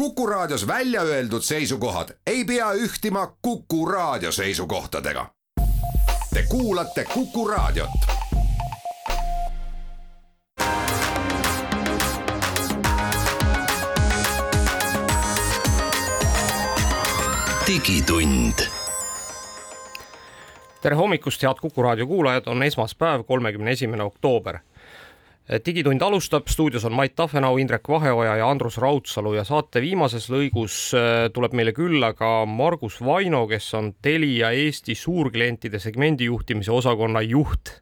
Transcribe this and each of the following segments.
Kuku Raadios välja öeldud seisukohad ei pea ühtima Kuku Raadio seisukohtadega. Te kuulate Kuku Raadiot. digitund tere hommikust, head Kuku raadio kuulajad, on esmaspäev, kolmekümne esimene oktoober. Digitund alustab, stuudios on Mait Tafenau, Indrek Vaheoja ja Andrus Raudsalu ja saate viimases lõigus äh, tuleb meile külla ka Margus Vaino, kes on Telia Eesti suurklientide segmendi juhtimise osakonna juht.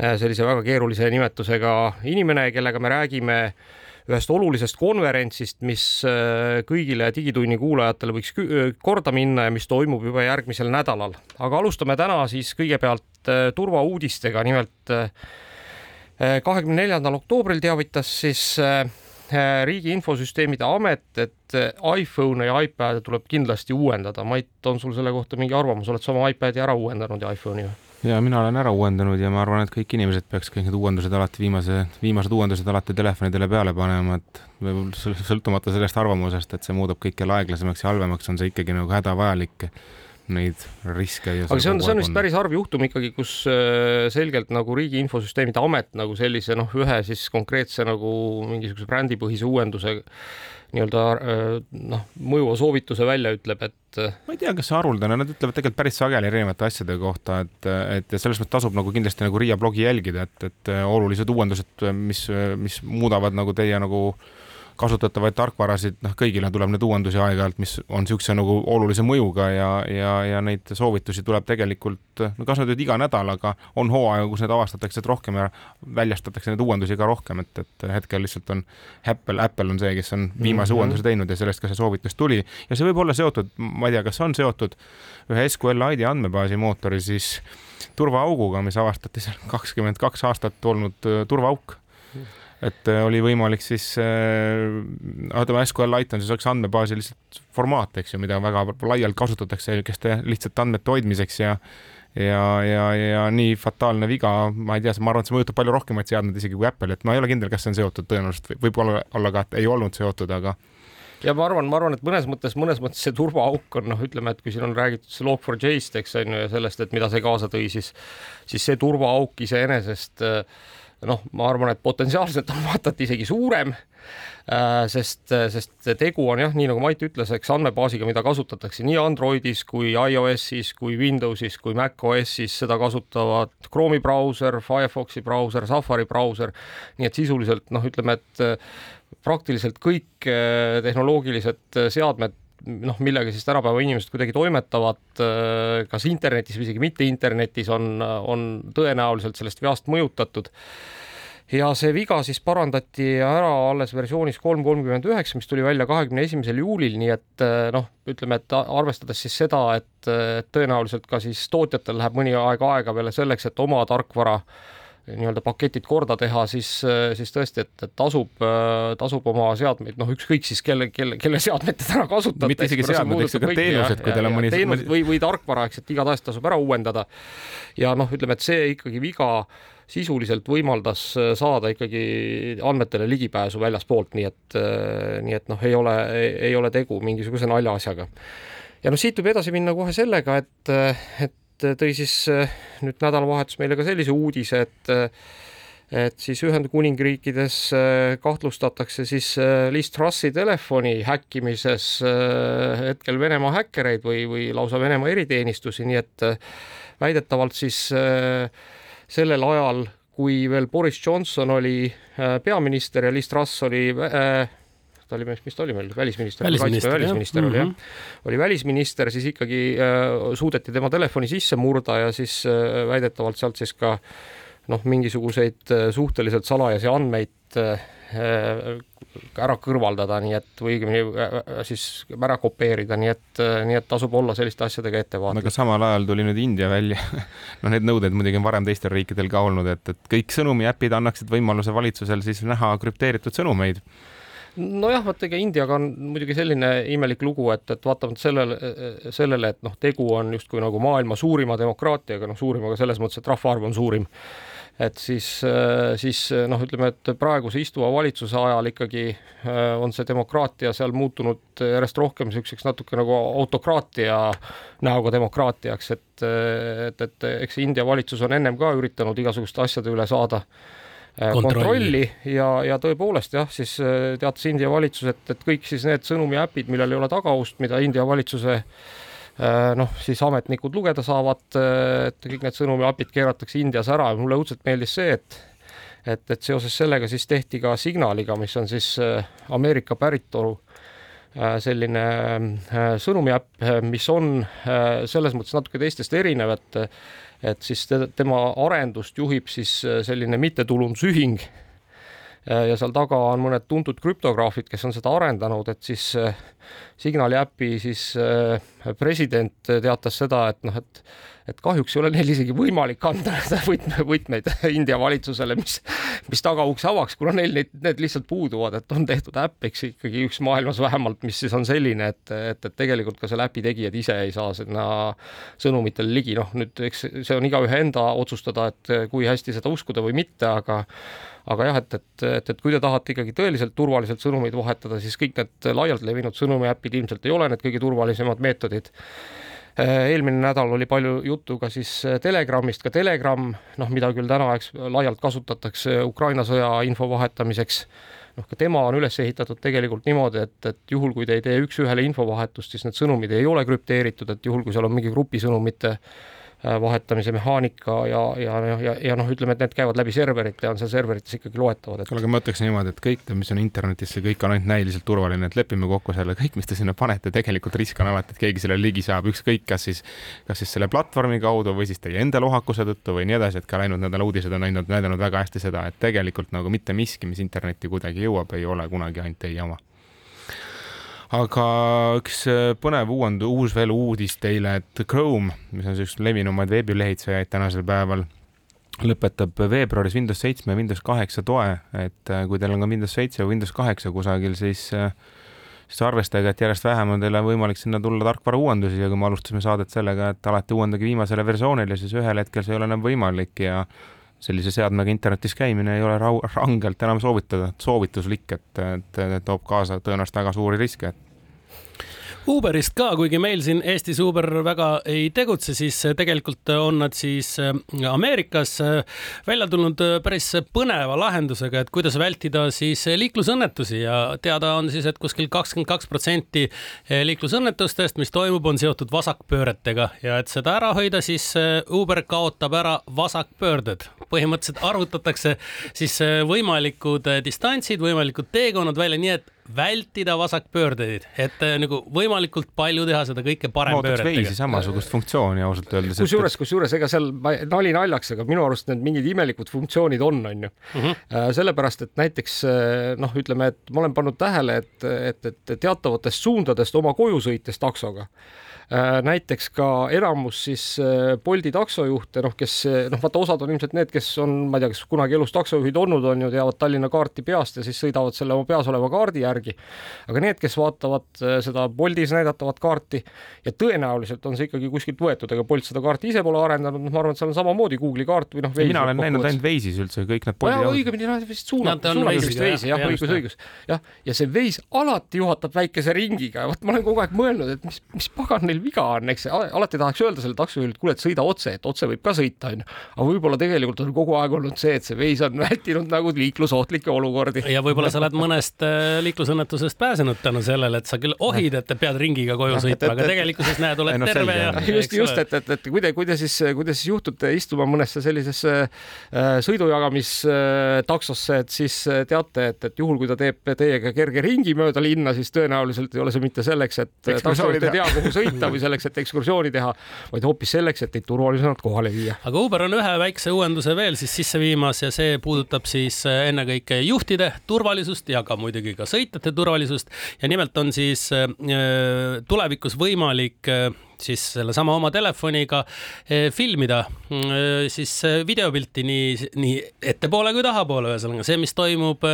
Äh, sellise väga keerulise nimetusega inimene, kellega me räägime ühest olulisest konverentsist, mis kõigile Digitunni kuulajatele võiks korda minna ja mis toimub juba järgmisel nädalal. aga alustame täna siis kõigepealt turvauudistega, nimelt kahekümne neljandal oktoobril teavitas siis riigi infosüsteemide amet, et iPhone ja iPad tuleb kindlasti uuendada. Mait, on sul selle kohta mingi arvamus, oled sa oma iPadi ära uuendanud ja iPhone'i või? ja mina olen ära uuendanud ja ma arvan, et kõik inimesed peaks kõik need uuendused alati viimase, viimased uuendused alati telefonidele peale panema, et sõltumata sellest arvamusest, et see muudab kõike aeglasemaks ja halvemaks, on see ikkagi nagu hädavajalik neid riske. aga see on, see on vist päris harv juhtum ikkagi, kus äh, selgelt nagu Riigi Infosüsteemide Amet nagu sellise noh, ühe siis konkreetse nagu mingisuguse brändipõhise uuenduse nii-öelda äh, noh, mõjuva soovituse välja ütleb, et. Äh, ma ei tea, kas see haruldane, nad ütlevad tegelikult päris sageli erinevate asjade kohta, et, et ja selles mõttes tasub nagu kindlasti nagu Riia blogi jälgida, et, et olulised uuendused, mis, mis muudavad nagu teie nagu äh, kasutatavaid tarkvarasid, noh, kõigile tuleb neid uuendusi aeg-ajalt, mis on niisuguse nagu olulise mõjuga ja, ja, ja neid soovitusi tuleb tegelikult, no kas nad nüüd iga nädal, aga on hooaegu, kus need avastatakse, et rohkem ja väljastatakse neid uuendusi ka rohkem, et, et hetkel lihtsalt on Apple, Apple on see, kes on viimase mm -hmm. uuenduse teinud ja sellest ka see soovitus tuli ja see võib olla seotud, ma ei tea, kas on seotud ühe SQL-ID andmebaasi mootori siis turvaauguga, mis avastati seal kakskümmend kaks aastat olnud äh, turvaauk et äh, oli võimalik siis äh,, ütleme SQLite on siis üks andmebaasi lihtsalt formaat, eks ju, mida väga laialt kasutatakse niisuguste lihtsate andmete hoidmiseks ja ja, ja, ja nii fataalne viga, ma ei tea, ma arvan, et see mõjutab palju rohkemaid seadmeid isegi kui Apple, et ma ei ole kindel, kas see on seotud, tõenäoliselt võib-olla olla ka, et ei olnud seotud, aga ja ma arvan, ma arvan, et mõnes mõttes, mõnes mõttes see turvaauk on noh, ütleme, et kui siin on räägitud see Log4j-st, eks on ju, ja sellest, et mida see kaasa tõi, siis, siis see turvaauk iseenesest äh, noh, ma arvan, et potentsiaalselt on vaata et isegi suurem äh, sest, sest tegu on jah, nii nagu Mait ütles, eks andmebaasiga, mida kasutatakse nii Androidis kui iOS-is kui Windowsis kui macOS-is, seda kasutavad Chrome'i brauser, Firefoxi brauser, Safari brauser. nii et sisuliselt noh, ütleme, et äh, praktiliselt kõik äh, tehnoloogilised seadmed noh, millega siis tänapäeva inimesed kuidagi toimetavad, äh, kas internetis või isegi mitte internetis, on, on tõenäoliselt sellest veast mõjutatud. Ja see viga siis parandati ära alles versioonis kolm kolmkümmend üheksa, mis tuli välja kahekümne esimesel juulil, nii et äh, noh, ütleme, et arvestades siis seda, et tõenäoliselt ka siis tootjatel läheb mõni aeg aega veel selleks, et oma tarkvara äh, nii-öelda paketid korda teha, siis, siis tõesti, et, et tasub, tasub oma seadmeid, noh, ükskõik siis kelle, kelle, kelle seadmeid te täna kasutate. mitte isegi seadmed, eks ka teenused, kui teil on mõni. teenus või, või tarkvara, eks, et igatahes tasub ära uuendada. ja noh, ütleme, et see ikkagi viga sisuliselt võimaldas saada ikkagi andmetele ligipääsu väljaspoolt, nii et, nii et noh, ei ole, ei ole tegu mingisuguse naljaasjaga. ja noh, siit võib edasi minna kohe sellega, et, et tõi siis äh, nüüd nädalavahetus meile ka sellise uudise, et äh, et siis Ühendkuningriikides äh, kahtlustatakse siis Liz Trussi telefoni häkkimises hetkel Venemaa häkkereid või, või lausa Venemaa eriteenistusi, nii et väidetavalt siis sellel ajal, kui veel Boris Johnson oli peaminister ja Liz Truss oli ta oli, mis ta oli meil, välisminister, välisminister, välisminister oli jah. -hmm. oli välisminister, siis ikkagi äh, suudeti tema telefoni sisse murda ja siis äh, väidetavalt sealt siis ka noh, mingisuguseid äh, suhteliselt salajasi andmeid äh, ära kõrvaldada, nii et või õigemini äh, siis ära kopeerida, nii et, nii et tasub olla selliste asjadega ettevaatlik. aga samal ajal tuli nüüd India välja noh, need nõuded muidugi on varem teistel riikidel ka olnud, et, et kõik sõnumiäpid annaksid võimaluse valitsusel siis näha krüpteeritud sõnumeid nojah, vot ega Indiaga on muidugi selline imelik lugu, et, et vaatamata sellele, sellele, et noh, tegu on justkui nagu maailma suurima demokraatiaga, noh, suurima ka selles mõttes, et rahvaarv on suurim. Et siis, siis noh, ütleme, et praeguse istuva valitsuse ajal ikkagi on see demokraatia seal muutunud järjest rohkem niisuguseks natuke nagu autokraatia näoga demokraatiaks, et, et, et eks India valitsus on ennem ka üritanud igasuguste asjade üle saada kontrolli, kontrolli. Ja, ja tõepoolest jah, siis teatas India valitsus, et, et kõik siis need sõnumiäpid, millel ei ole tagaust, mida India valitsuse äh, Äh, noh, siis ametnikud lugeda saavad, äh, et kõik need sõnumiapid keeratakse Indias ära. Ja mulle õudselt meeldis see, et et, et seoses sellega siis tehti ka Signaliga, mis on siis äh, Ameerika päritolu selline sõnumiäpp, mis on selles mõttes natuke teistest erinev, et et siis tema arendust juhib siis selline mittetulundusühing ja seal taga on mõned tuntud krüptograafid, kes on seda arendanud, et siis Signali äpi siis äh, president teatas seda, et noh, et et kahjuks ei ole neil isegi võimalik anda võtme, võtmeid India valitsusele, mis, mis tagaukse avaks, kuna neil neid, need lihtsalt puuduvad, et on tehtud äpp, eks ikkagi üks maailmas vähemalt, mis siis on selline, et, et, et tegelikult ka selle äpi tegijad ise ei saa sinna sõnumitele ligi, noh nüüd eks see on igaühe enda otsustada, et kui hästi seda uskuda või mitte, aga aga jah, et, et, et, et kui te tahate ikkagi tõeliselt turvaliselt sõnumeid vahetada, siis kõik need laialt levinud sõnumiäpid ilmselt ei ole need kõige turvalisemad meetodid. Eelmine nädal oli palju juttu ka siis Telegramist, ka Telegram, noh, mida küll täna, eks, laialt kasutatakse Ukraina sõja info vahetamiseks, noh, ka tema on üles ehitatud tegelikult niimoodi, et, et juhul, kui te ei tee üks-ühele infovahetust, siis need sõnumid ei ole krüpteeritud, et juhul, kui seal on mingi grupisõnumite Äh, vahetamise mehaanika ja, ja, ja, ja, ja noh, ütleme, et need käivad läbi serverite ja on seal serverites ikkagi loetavad et.... kuule, aga ma ütleks niimoodi, et kõik, mis on internetis, see kõik on ainult näiliselt turvaline, et lepime kokku selle, kõik, mis te sinna panete, tegelikult risk on alati, et keegi sellele ligi saab, ükskõik, kas siis, kas siis selle platvormi kaudu või siis teie enda lohakuse tõttu või nii edasi, et ka läinud nädala uudised on näidanud, näidanud väga hästi seda, et tegelikult nagu mitte miski, mis internetti kuidagi jõuab, ei ole kunagi ainult teie oma aga üks äh, põnev uuend, uus veel uudis teile, et Chrome, mis on üks levinumaid veebilehitsejaid tänasel päeval, lõpetab veebruaris Windows seitsme ja Windows kaheksa toe, et äh, kui teil on ka Windows seitse või Windows kaheksa kusagil, siis äh, siis arvestage, et järjest vähem on teile võimalik sinna tulla tarkvara uuendusi. Ja kui me alustasime saadet sellega, et alati uuendage viimasele versioonile, siis ühel hetkel see ei ole enam võimalik. Ja sellise seadmega internetis käimine ei ole rau-, rangelt enam soovitada, soovituslik, et, et, et toob kaasa tõenäoliselt väga suuri riske, et Uberist ka, kuigi meil siin Eestis Uber väga ei tegutse, siis tegelikult on nad siis äh, Ameerikas äh, välja tulnud äh, päris põneva lahendusega, et kuidas vältida siis liiklusõnnetusi ja teada on siis, et kuskil kakskümmend kaks protsenti liiklusõnnetustest, mis toimub, on seotud vasakpööretega ja et seda ära hoida, siis Uber kaotab ära vasakpöörded. põhimõtteliselt arvutatakse siis võimalikud distantsid, võimalikud teekonnad välja, nii et vältida vasakpöördeid, et äh, nagu võimalikult palju teha seda kõike parempööretega. veisi samasugust funktsiooni ausalt öeldes. kusjuures, kusjuures ega seal nali naljaks, aga minu arust need mingid imelikud funktsioonid on, onju. Mhm. Äh, sellepärast, et näiteks äh, noh, ütleme, et ma olen pannud tähele, et, et, et teatavatest suundadest oma koju sõites taksoga näiteks ka enamus siis äh, Bolti taksojuhte, noh, kes noh, vaata, osad on ilmselt need, kes on, ma ei tea, kes kunagi elus taksojuhid olnud on ju, teavad Tallinna kaarti peast ja siis sõidavad selle oma peas oleva kaardi järgi. aga need, kes vaatavad äh, seda Boltis näidatavat kaarti ja tõenäoliselt on see ikkagi kuskilt võetud, ega Bolt seda kaarti ise pole arendanud, noh, ma arvan, et seal on samamoodi Google'i kaart või noh. mina olen näinud ainult Waze'is üldse kõik need Bolti. õigemini nad vist suunavad, suunavad vist Waze'i jah, õigus, õigus. jah, ja see Waze alati juhatab väikese ringiga ja vot ma olen kogu aeg mõelnud, et mis, mis pagan neil viga on, eks alati tahaks öelda sellele taksojuhile, et kuule, et sõida otse, et otse võib ka sõita, onju. aga võib-olla tegelikult on kogu aeg olnud see, et see veis on vältinud nagu liiklusohtlikke olukordi. ja võib-olla sa oled mõnest äh, liiklusõnnetusest pääsenud tänu sellele, et sa küll ohid, et pead ringiga koju sõitma, aga tegelikkuses näed, oled no, terve ja. just, just, et, et, et kui te, kui te siis, kui te siis juhtute istuma mõnesse sellisesse äh, sõidujagamistaksosse äh,, et siis äh, teate, et, et juhul, kui ta teeb teiega kerge ringi mööda linna, siis tõenäoliselt ei ole see mitte selleks, et taksojuht ei tea, kuhu sõita või selleks, et ekskursiooni teha, vaid hoopis selleks, et teid turvalisemalt kohale viia. aga Uber on ühe väikse uuenduse veel siis sisse viimas ja see puudutab siis äh, ennekõike juhtide turvalisust ja ka muidugi ka sõitjate turvalisust. Ja nimelt on siis äh, tulevikus võimalik äh, siis sellesama oma telefoniga filmida siis videopilti nii, nii ettepoole kui tahapoole, ühesõnaga see, mis toimub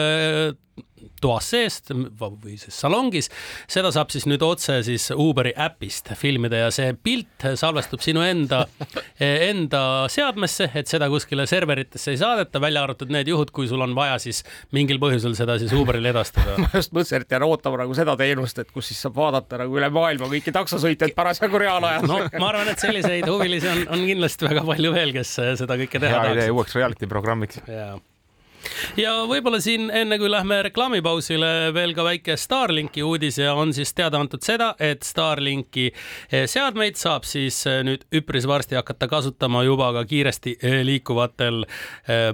toas seest või siis salongis. seda saab siis nüüd otse siis Uberi äpist filmida ja see pilt salvestub sinu enda, enda seadmesse, et seda kuskile serveritesse ei saadeta, välja arvatud need juhud, kui sul on vaja siis mingil põhjusel seda siis Uberile edastada. ma just mõtlesin, et jään ootama nagu seda teenust, et kus siis saab vaadata nagu üle maailma kõiki taksosõitjaid parasjagu reaalajas. no ma arvan, et selliseid huvilisi on, on kindlasti väga palju veel, kes seda kõike teha tahaks. hea idee uueks reality programmiks. jaa ja võib-olla siin enne kui lähme reklaamipausile veel ka väike Starlinki uudis ja on siis teada antud seda, et Starlinki eh, seadmeid saab siis eh, nüüd üpris varsti hakata kasutama juba ka kiiresti eh, liikuvatel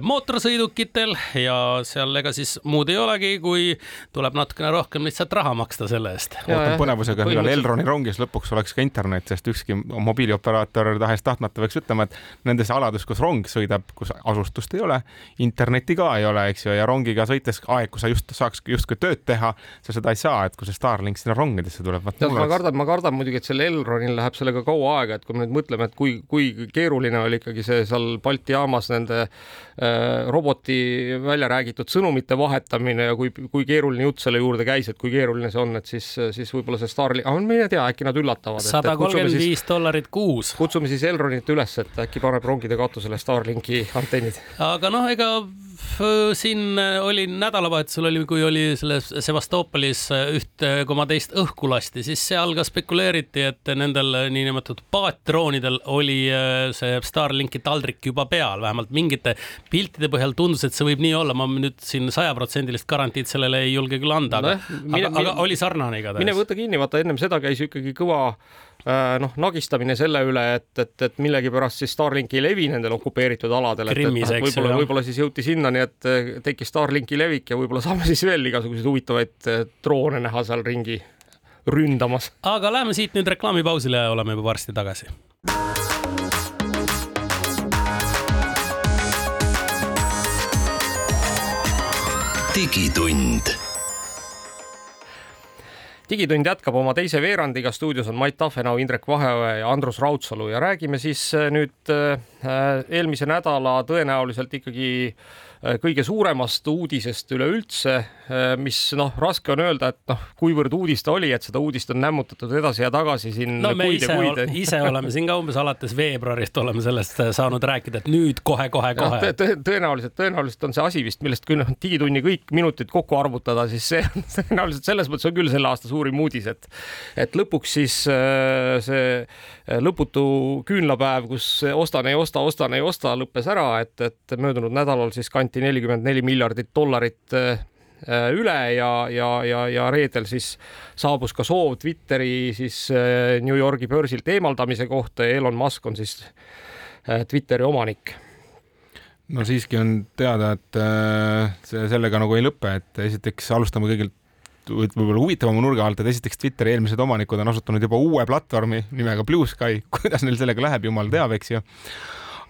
mootorsõidukitel. Ja seal ega siis muud ei olegi, kui tuleb natukene rohkem lihtsalt raha maksta selle eest. ootan põnevusega, millal Elroni rongis lõpuks oleks ka internet, sest ükski mobiilioperaator tahes-tahtmata peaks ütlema, et nendes alades, kus rong sõidab, kus asustust ei ole, internetti ka ei ole, eks ju, ja rongiga sõites aeg, kui sa just saaks justkui tööd teha, sa seda ei saa, et kui see Starlink sinna rongidesse tuleb. tead, ma kardan, ma kardan muidugi, et sellel Elronil läheb sellega kaua aega, et kui me nüüd mõtleme, et kui, kui keeruline oli ikkagi see seal Balti jaamas nende äh, roboti välja räägitud sõnumite vahetamine ja kui, kui keeruline jutt selle juurde käis, et kui keeruline see on, et siis, siis võib-olla see Starlink, aga mine tea, äkki nad üllatavad. sada kolmkümmend viis dollarit kuus. kutsume siis Elronit üles, et äkki paneb rongide katusele Starlinki antennid. aga noh, ega siin äh, oli nädalavahetusel oli, kui oli selles Sevastopolis äh, üht koma teist õhku lasti, siis seal ka spekuleeriti, et nendel äh, niinimetatud paatdroonidel oli see Starlinki taldrik juba peal, vähemalt mingite piltide põhjal tundus, et see võib nii olla, ma nüüd siin sajaprotsendilist garantiid sellele ei julge küll anda, aga no,, aga, aga oli sarnane igatahes. mine võta kinni, vaata ennem seda käis ju ikkagi kõva Äh, noh, nagistamine selle üle, et, et, et millegipärast siis Starlink ei levi nendel okupeeritud aladel, et, et noh, võib-olla, võib-olla siis jõuti sinnani, et äh, tekkis Starlinki levik ja võib-olla saame siis veel igasuguseid huvitavaid äh, droone näha seal ringi ründamas. aga läheme siit nüüd reklaamipausile ja oleme juba varsti tagasi. digitund digitund jätkab oma teise veerandiga, stuudios on Mait Tafenau, Indrek Vaheoja ja Andrus Raudsalu. Ja räägime siis äh, nüüd äh, eelmise nädala tõenäoliselt ikkagi Äh, kõige suuremast uudisest üleüldse, äh, mis noh, raske on öelda, et noh, kuivõrd uudis ta oli, et seda uudist on nämmutatud edasi ja tagasi siin no kuid ise, kuid. ise oleme siin ka umbes alates veebruarist oleme sellest äh, saanud rääkida, et nüüd kohe-kohe-kohe no,. tõenäoliselt, tõenäoliselt on see asi vist, millest kui noh, digitunni kõik minutid kokku arvutada, siis see on tõenäoliselt selles mõttes on küll selle aasta suurim uudis, et et lõpuks siis see lõputu küünlapäev, kus ostan, ei osta, ostan, ei osta, lõppes ära, et, et möödunud nädalal siis kanti anti nelikümmend neli miljardit dollarit äh, üle ja, ja, ja, ja reedel siis saabus ka soov Twitteri siis äh, New Yorgi börsilt eemaldamise kohta ja Elon Musk on siis äh, Twitteri omanik. No siiski on teada, et see sellega nagu ei lõpe, et esiteks alustame kõigilt võib-olla huvitavama nurga alt, et esiteks Twitteri eelmised omanikud on asutanud juba uue platvormi nimega Blue Sky, kuidas neil sellega läheb, jumal teab, eks ju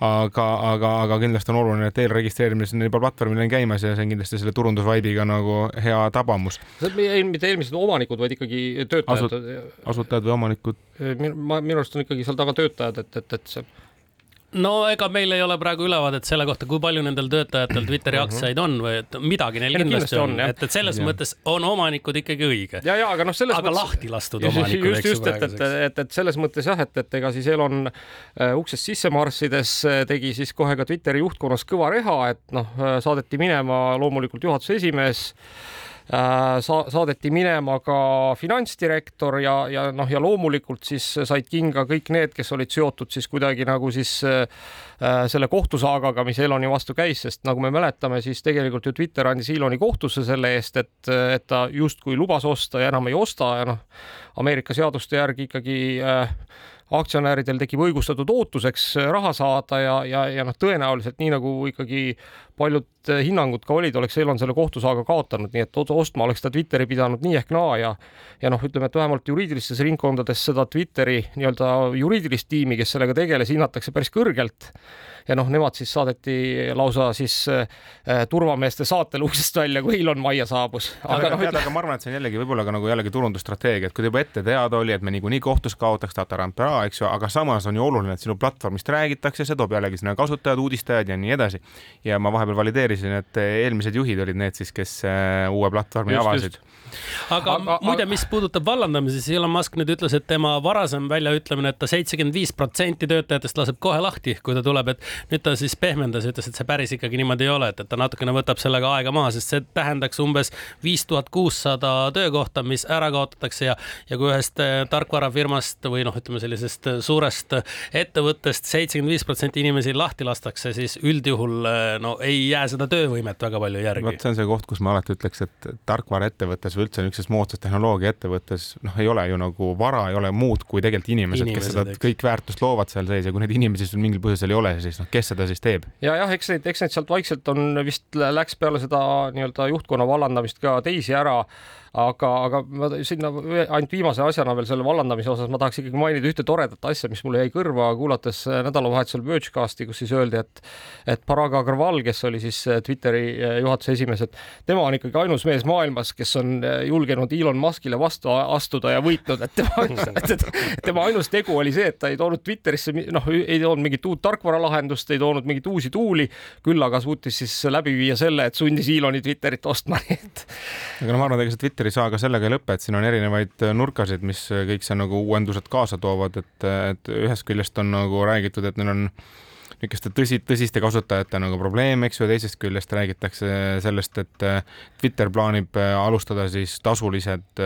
aga, aga, aga kindlasti on oluline, et eelregistreerimine sinna juba platvormil on käimas ja see on kindlasti selle turundusvaibiga nagu hea tabamus. mitte eelmised omanikud, vaid ikkagi töötajad Asut,. asutajad või omanikud? ma, minu arust on ikkagi seal taga töötajad, et, et, et see no ega meil ei ole praegu ülevaadet selle kohta, kui palju nendel töötajatel Twitteri mhm. aktsiaid on või et midagi neil kindlasti, kindlasti on, on, et, et selles ja. mõttes on omanikud ikkagi õige. ja, ja aga noh, selles aga mõttes. lahti lastud omanikud. just, just, et, et, et, et selles mõttes jah, et, et ega siis Elon uh, uksest sisse marssides äh, tegi siis kohe ka Twitteri juhtkonnas kõva reha, et noh, äh, saadeti minema loomulikult juhatuse esimees Äh, sa-, saadeti minema ka finantsdirektor ja, ja noh, ja loomulikult siis said kinga kõik need, kes olid seotud siis kuidagi nagu siis äh, selle kohtusaagaga, mis Eloni vastu käis, sest nagu me mäletame, siis tegelikult ju Twitter andis Eloni kohtusse selle eest, et, et ta justkui lubas osta ja enam ei osta ja noh, Ameerika seaduste järgi ikkagi äh, aktsionäridel tekib õigustatud ootuseks raha saada ja, ja, ja noh, tõenäoliselt nii nagu ikkagi paljud hinnangud ka olid, oleks Elon selle kohtusaaga kaotanud, nii et ostma oleks ta Twitteri pidanud nii ehk naa ja ja noh, ütleme, et vähemalt juriidilistes ringkondades seda Twitteri nii-öelda juriidilist tiimi, kes sellega tegeles, hinnatakse päris kõrgelt ja noh, nemad siis saadeti lausa siis äh, turvameeste saatel uksest välja, kui Elon majja saabus. aga, aga, aga ma arvan, et see on jällegi võib-olla ka nagu jällegi turundusstrateegia, et kui juba ette teada oli, et me niikuinii kohtus kaotaks, tataramperaa, eks ju, aga samas on ju oluline, et sinu platvormist räägitakse, see toob jällegi sinna kasutajad, uudistajad ja nii edasi. ja ma vahepeal valideerisin, et eelmised juhid olid need siis, kes äh, uue platvormi just, avasid. aga, aga muide, mis puudutab vallandamisi, siis Elon Musk nüüd ütles, et tema varasem väljaütlemine, et ta seitsekümmend viis protsenti töötajatest laseb kohe lahti, kui ta tuleb, et nüüd ta siis pehmendas ja ütles, et see päris ikkagi niimoodi ei ole, et, et ta natukene võtab sellega aega maha, sest see tähendaks umbes viis tuhat kuussada töökohta, mis ära kaotatakse ja, ja kui ühest eh, tarkvarafirmast või noh, ütleme sellisest eh, suurest ettevõttest seitsekümmend viis protsenti inimesi lahti lastakse, siis üldjuhul eh, no ei jää seda töövõimet väga palju järgi. vot see on see koht, kus ma alati ütleks, et tarkvaraettevõttes või üldse niisuguses moodsas tehnoloogiaettevõttes, noh, ei ole ju nagu vara, ei ole muud kui tegelikult inimesed, inimesed, kes seda eks. kõik väärtust loovad seal sees ja kui neid inimesi sul mingil põhjusel ei ole, siis noh, kes seda siis teeb? ja jah, eks neid, eks neid sealt vaikselt on vist läks peale seda nii-öelda juhtkonna vallandamist ka teisi ära aga, aga ma sinna ainult viimase asjana veel selle vallandamise osas ma tahaks ikkagi mainida ühte toredat asja, mis mulle jäi kõrva, kuulates äh, nädalavahetusel Vergecasti, kus siis öeldi, et et Parag Agrawal, kes oli siis äh, Twitteri äh, juhatuse esimees, et tema on ikkagi ainus mees maailmas, kes on julgenud Elon Muskile vastu astuda ja võitnud, et tema, tema ainus tegu oli see, et ta ei toonud Twitterisse, noh, ei toonud mingit uut tarkvaralahendust, ei toonud mingeid uusi tuuli, küll aga suutis siis läbi viia selle, et sundis Eloni Twitterit ostma, nii et. aga no ma arvan, et ega see Twitteri saaga sellega ei lõpe, et siin on erinevaid nurkasid, mis kõik see nagu uuendused kaasa toovad, et, et ühest küljest on nagu räägitud, et neil on niisuguste tõsi, tõsiste kasutajate nagu probleem, eks ju, teisest küljest räägitakse sellest, et Twitter plaanib alustada siis tasulised,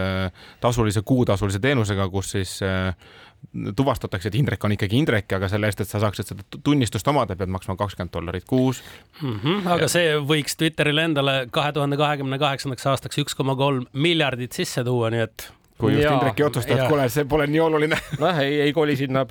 tasulise kuutasulise teenusega, kus siis tuvastatakse, et Indrek on ikkagi Indrek, aga selle eest, et sa saaksid seda tunnistust omada, pead maksma kakskümmend dollarit kuus mm. -hmm, aga see võiks Twitterile endale kahe tuhande kahekümne kaheksandaks aastaks üks koma kolm miljardit sisse tuua, nii et kui just Indrek ei otsusta, et kuule, see pole nii oluline. nojah, ei, ei koli sinna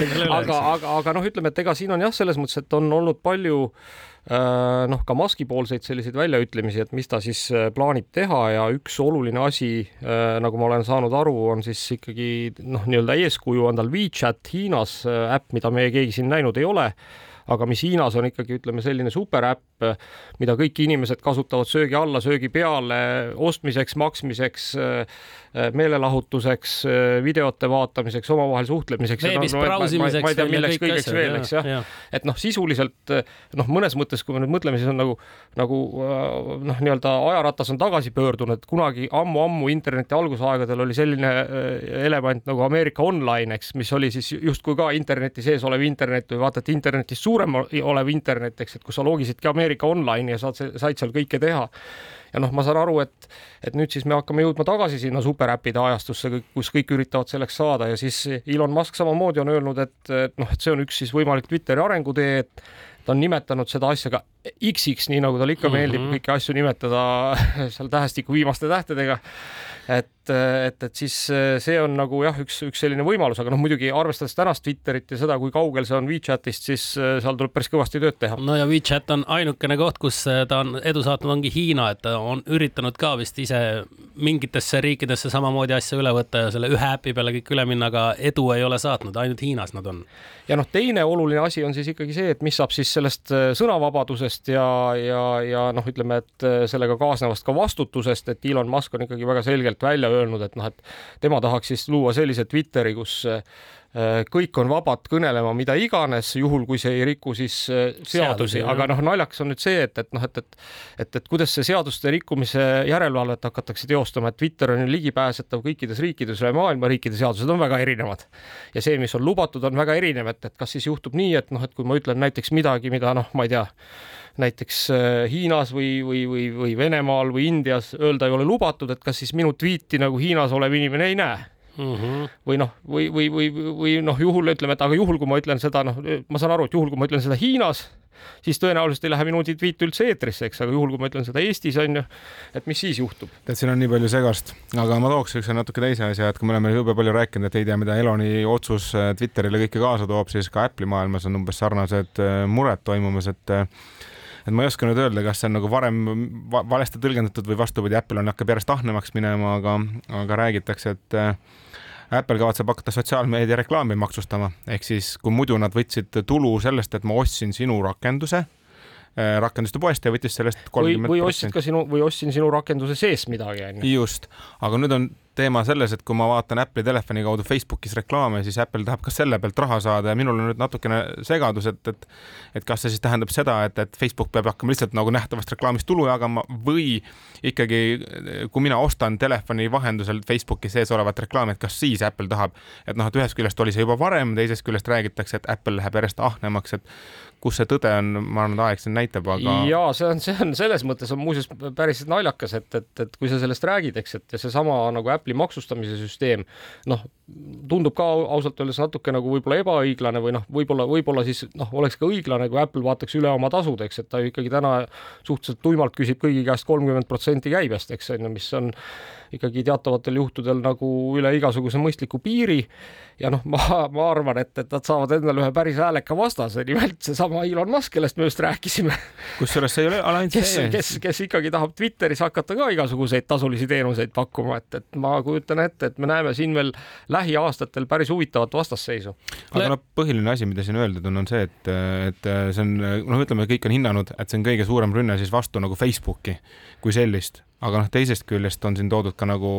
peale üle. aga, aga, aga noh, ütleme, et ega siin on jah, selles mõttes, et on olnud palju äh, Äh, noh, ka Musk'i poolseid selliseid väljaütlemisi, et mis ta siis äh, plaanib teha ja üks oluline asi, äh, nagu ma olen saanud aru, on siis ikkagi noh, nii-öelda eeskuju on tal WeChat Hiinas äpp, mida meie keegi siin näinud ei ole aga mis Hiinas on ikkagi, ütleme, selline superäpp, mida kõik inimesed kasutavad söögi alla, söögi peale, ostmiseks, maksmiseks, meelelahutuseks, videote vaatamiseks, omavahel suhtlemiseks. veebis no, brausimiseks. ma ei tea, milleks kõigeks asjad, veel, eks jah ja. et noh, sisuliselt noh, mõnes mõttes, kui me nüüd mõtleme, siis on nagu, nagu noh, nii-öelda ajaratas on tagasi pöördunud, et kunagi ammu-ammu interneti algusaegadel oli selline element nagu Ameerika Online, eks, mis oli siis justkui ka interneti sees olev internet või vaata, et internetist suurem olev internet, eks, et kus sa logisidki Ameerika Online'i ja saad, said seal kõike teha. Ja noh, ma saan aru, et, et nüüd siis me hakkame jõudma tagasi sinna superäppide ajastusse, kus kõik üritavad selleks saada ja siis Elon Musk samamoodi on öelnud, et, et noh, et see on üks siis võimalik Twitteri arengutee, et ta on nimetanud seda asja ka X-iks, nii nagu talle ikka meeldib mm -hmm. kõiki asju nimetada seal tähestiku viimaste tähtedega et, et, et siis eh, see on nagu jah, üks, üks selline võimalus, aga noh, muidugi arvestades tänast Twitterit ja seda, kui kaugel see on WeChatist, siis eh, seal tuleb päris kõvasti tööd teha. no ja WeChat on ainukene koht, kus eh, ta on edu saatnud, ongi Hiina, et ta on üritanud ka vist ise mingitesse riikidesse samamoodi asja üle võtta ja selle ühe äpi peale kõik üle minna, aga edu ei ole saatnud, ainult Hiinas nad on. ja noh, teine oluline asi on siis ikkagi see, et mis saab siis sellest sõnavabadusest ja, ja, ja noh, ütleme, et sellega kaasnevast ka vastutusest, et Elon Musk on ikkagi väga selgelt selgelt välja öelnud, et noh, et tema tahaks siis luua sellise Twitteri, kus äh, kõik on vabad kõnelema mida iganes, juhul kui see ei riku siis äh, seadusi, aga noh, naljakas on nüüd see, et, et noh, et, et et, et kuidas see seaduste rikkumise järelevalvet hakatakse teostama, et Twitter on ju ligipääsetav kõikides riikides üle maailma, riikide seadused on väga erinevad. ja see, mis on lubatud, on väga erinev, et, et kas siis juhtub nii, et noh, et kui ma ütlen näiteks midagi, mida noh, ma ei tea, näiteks äh, Hiinas või, või, või, või Venemaal või Indias öelda ei ole lubatud, et kas siis minu tweet'i nagu Hiinas olev inimene ei näe Mm -hmm. või noh, või, või, või, või noh, juhul ütleme, et aga juhul, kui ma ütlen seda, noh, ma saan aru, et juhul, kui ma ütlen seda Hiinas, siis tõenäoliselt ei lähe minu tweet üldse eetrisse, eks, aga juhul, kui ma ütlen seda Eestis on ju, et mis siis juhtub? tead, siin on nii palju segast, aga ma tooks üks natuke teise asja, et kui me oleme jube palju rääkinud, et ei tea, mida Eloni otsus äh, Twitterile kõike kaasa toob, siis ka Apple'i maailmas on umbes sarnased äh, mured toimumas, et et ma ei oska nüüd öelda, kas see on nagu varem valesti tõlgendatud või vastupidi, Apple on, hakkab järjest ahnemaks minema, aga, aga räägitakse, et äh, Apple kavatseb hakata sotsiaalmeedia reklaami maksustama, ehk siis kui muidu nad võtsid tulu sellest, et ma ostsin sinu rakenduse äh, rakenduste poest ja võttis sellest kolmkümmend või ostsid ka sinu või ostsin sinu rakenduse sees midagi onju. just, aga nüüd on teema selles, et kui ma vaatan Apple'i telefoni kaudu Facebookis reklaame, siis Apple tahab ka selle pealt raha saada ja minul on nüüd natukene segadus, et, et et kas see siis tähendab seda, et, et Facebook peab hakkama lihtsalt nagu nähtavast reklaamist tulu jagama või ikkagi, kui mina ostan telefoni vahendusel Facebooki sees olevat reklaami, et kas siis Apple tahab, et noh, et ühest küljest oli see juba varem, teisest küljest räägitakse, et Apple läheb järjest ahnemaks, et kus see tõde on, ma arvan, et aeg siin näitab, aga. ja see on, see on selles mõttes on muuseas päris naljakas, et, et, et kui sa sellest räägid, eks, et seesama nagu Apple'i maksustamise süsteem, noh, tundub ka ausalt öeldes natuke nagu võib-olla ebaõiglane või noh, võib-olla, võib-olla siis noh, oleks ka õiglane, kui Apple vaataks üle oma tasud, eks, et ta ju ikkagi täna suhteliselt tuimalt küsib kõigi käest kolmkümmend protsenti käibest, eks on ju, mis on ikkagi teatavatel juhtudel nagu üle igasuguse mõistliku piiri ja noh, ma, ma arvan, et, et nad saavad endale ühe päris hääleka vastase, nimelt seesama Elon Musk, kellest me just rääkisime. kusjuures see ei ole ainult see. kes, kes ikkagi tahab Twitteris hakata ka igasuguseid tasulisi teenuseid pakkuma, et, et ma kujutan ette, et me näeme siin veel lähiaastatel päris huvitavat vastasseisu. aga noh, põhiline asi, mida siin öeldud on, on see, et, et see on, noh, ütleme, kõik on hinnanud, et see on kõige suurem rünne siis vastu nagu Facebooki kui sellist aga noh, teisest küljest on siin toodud ka nagu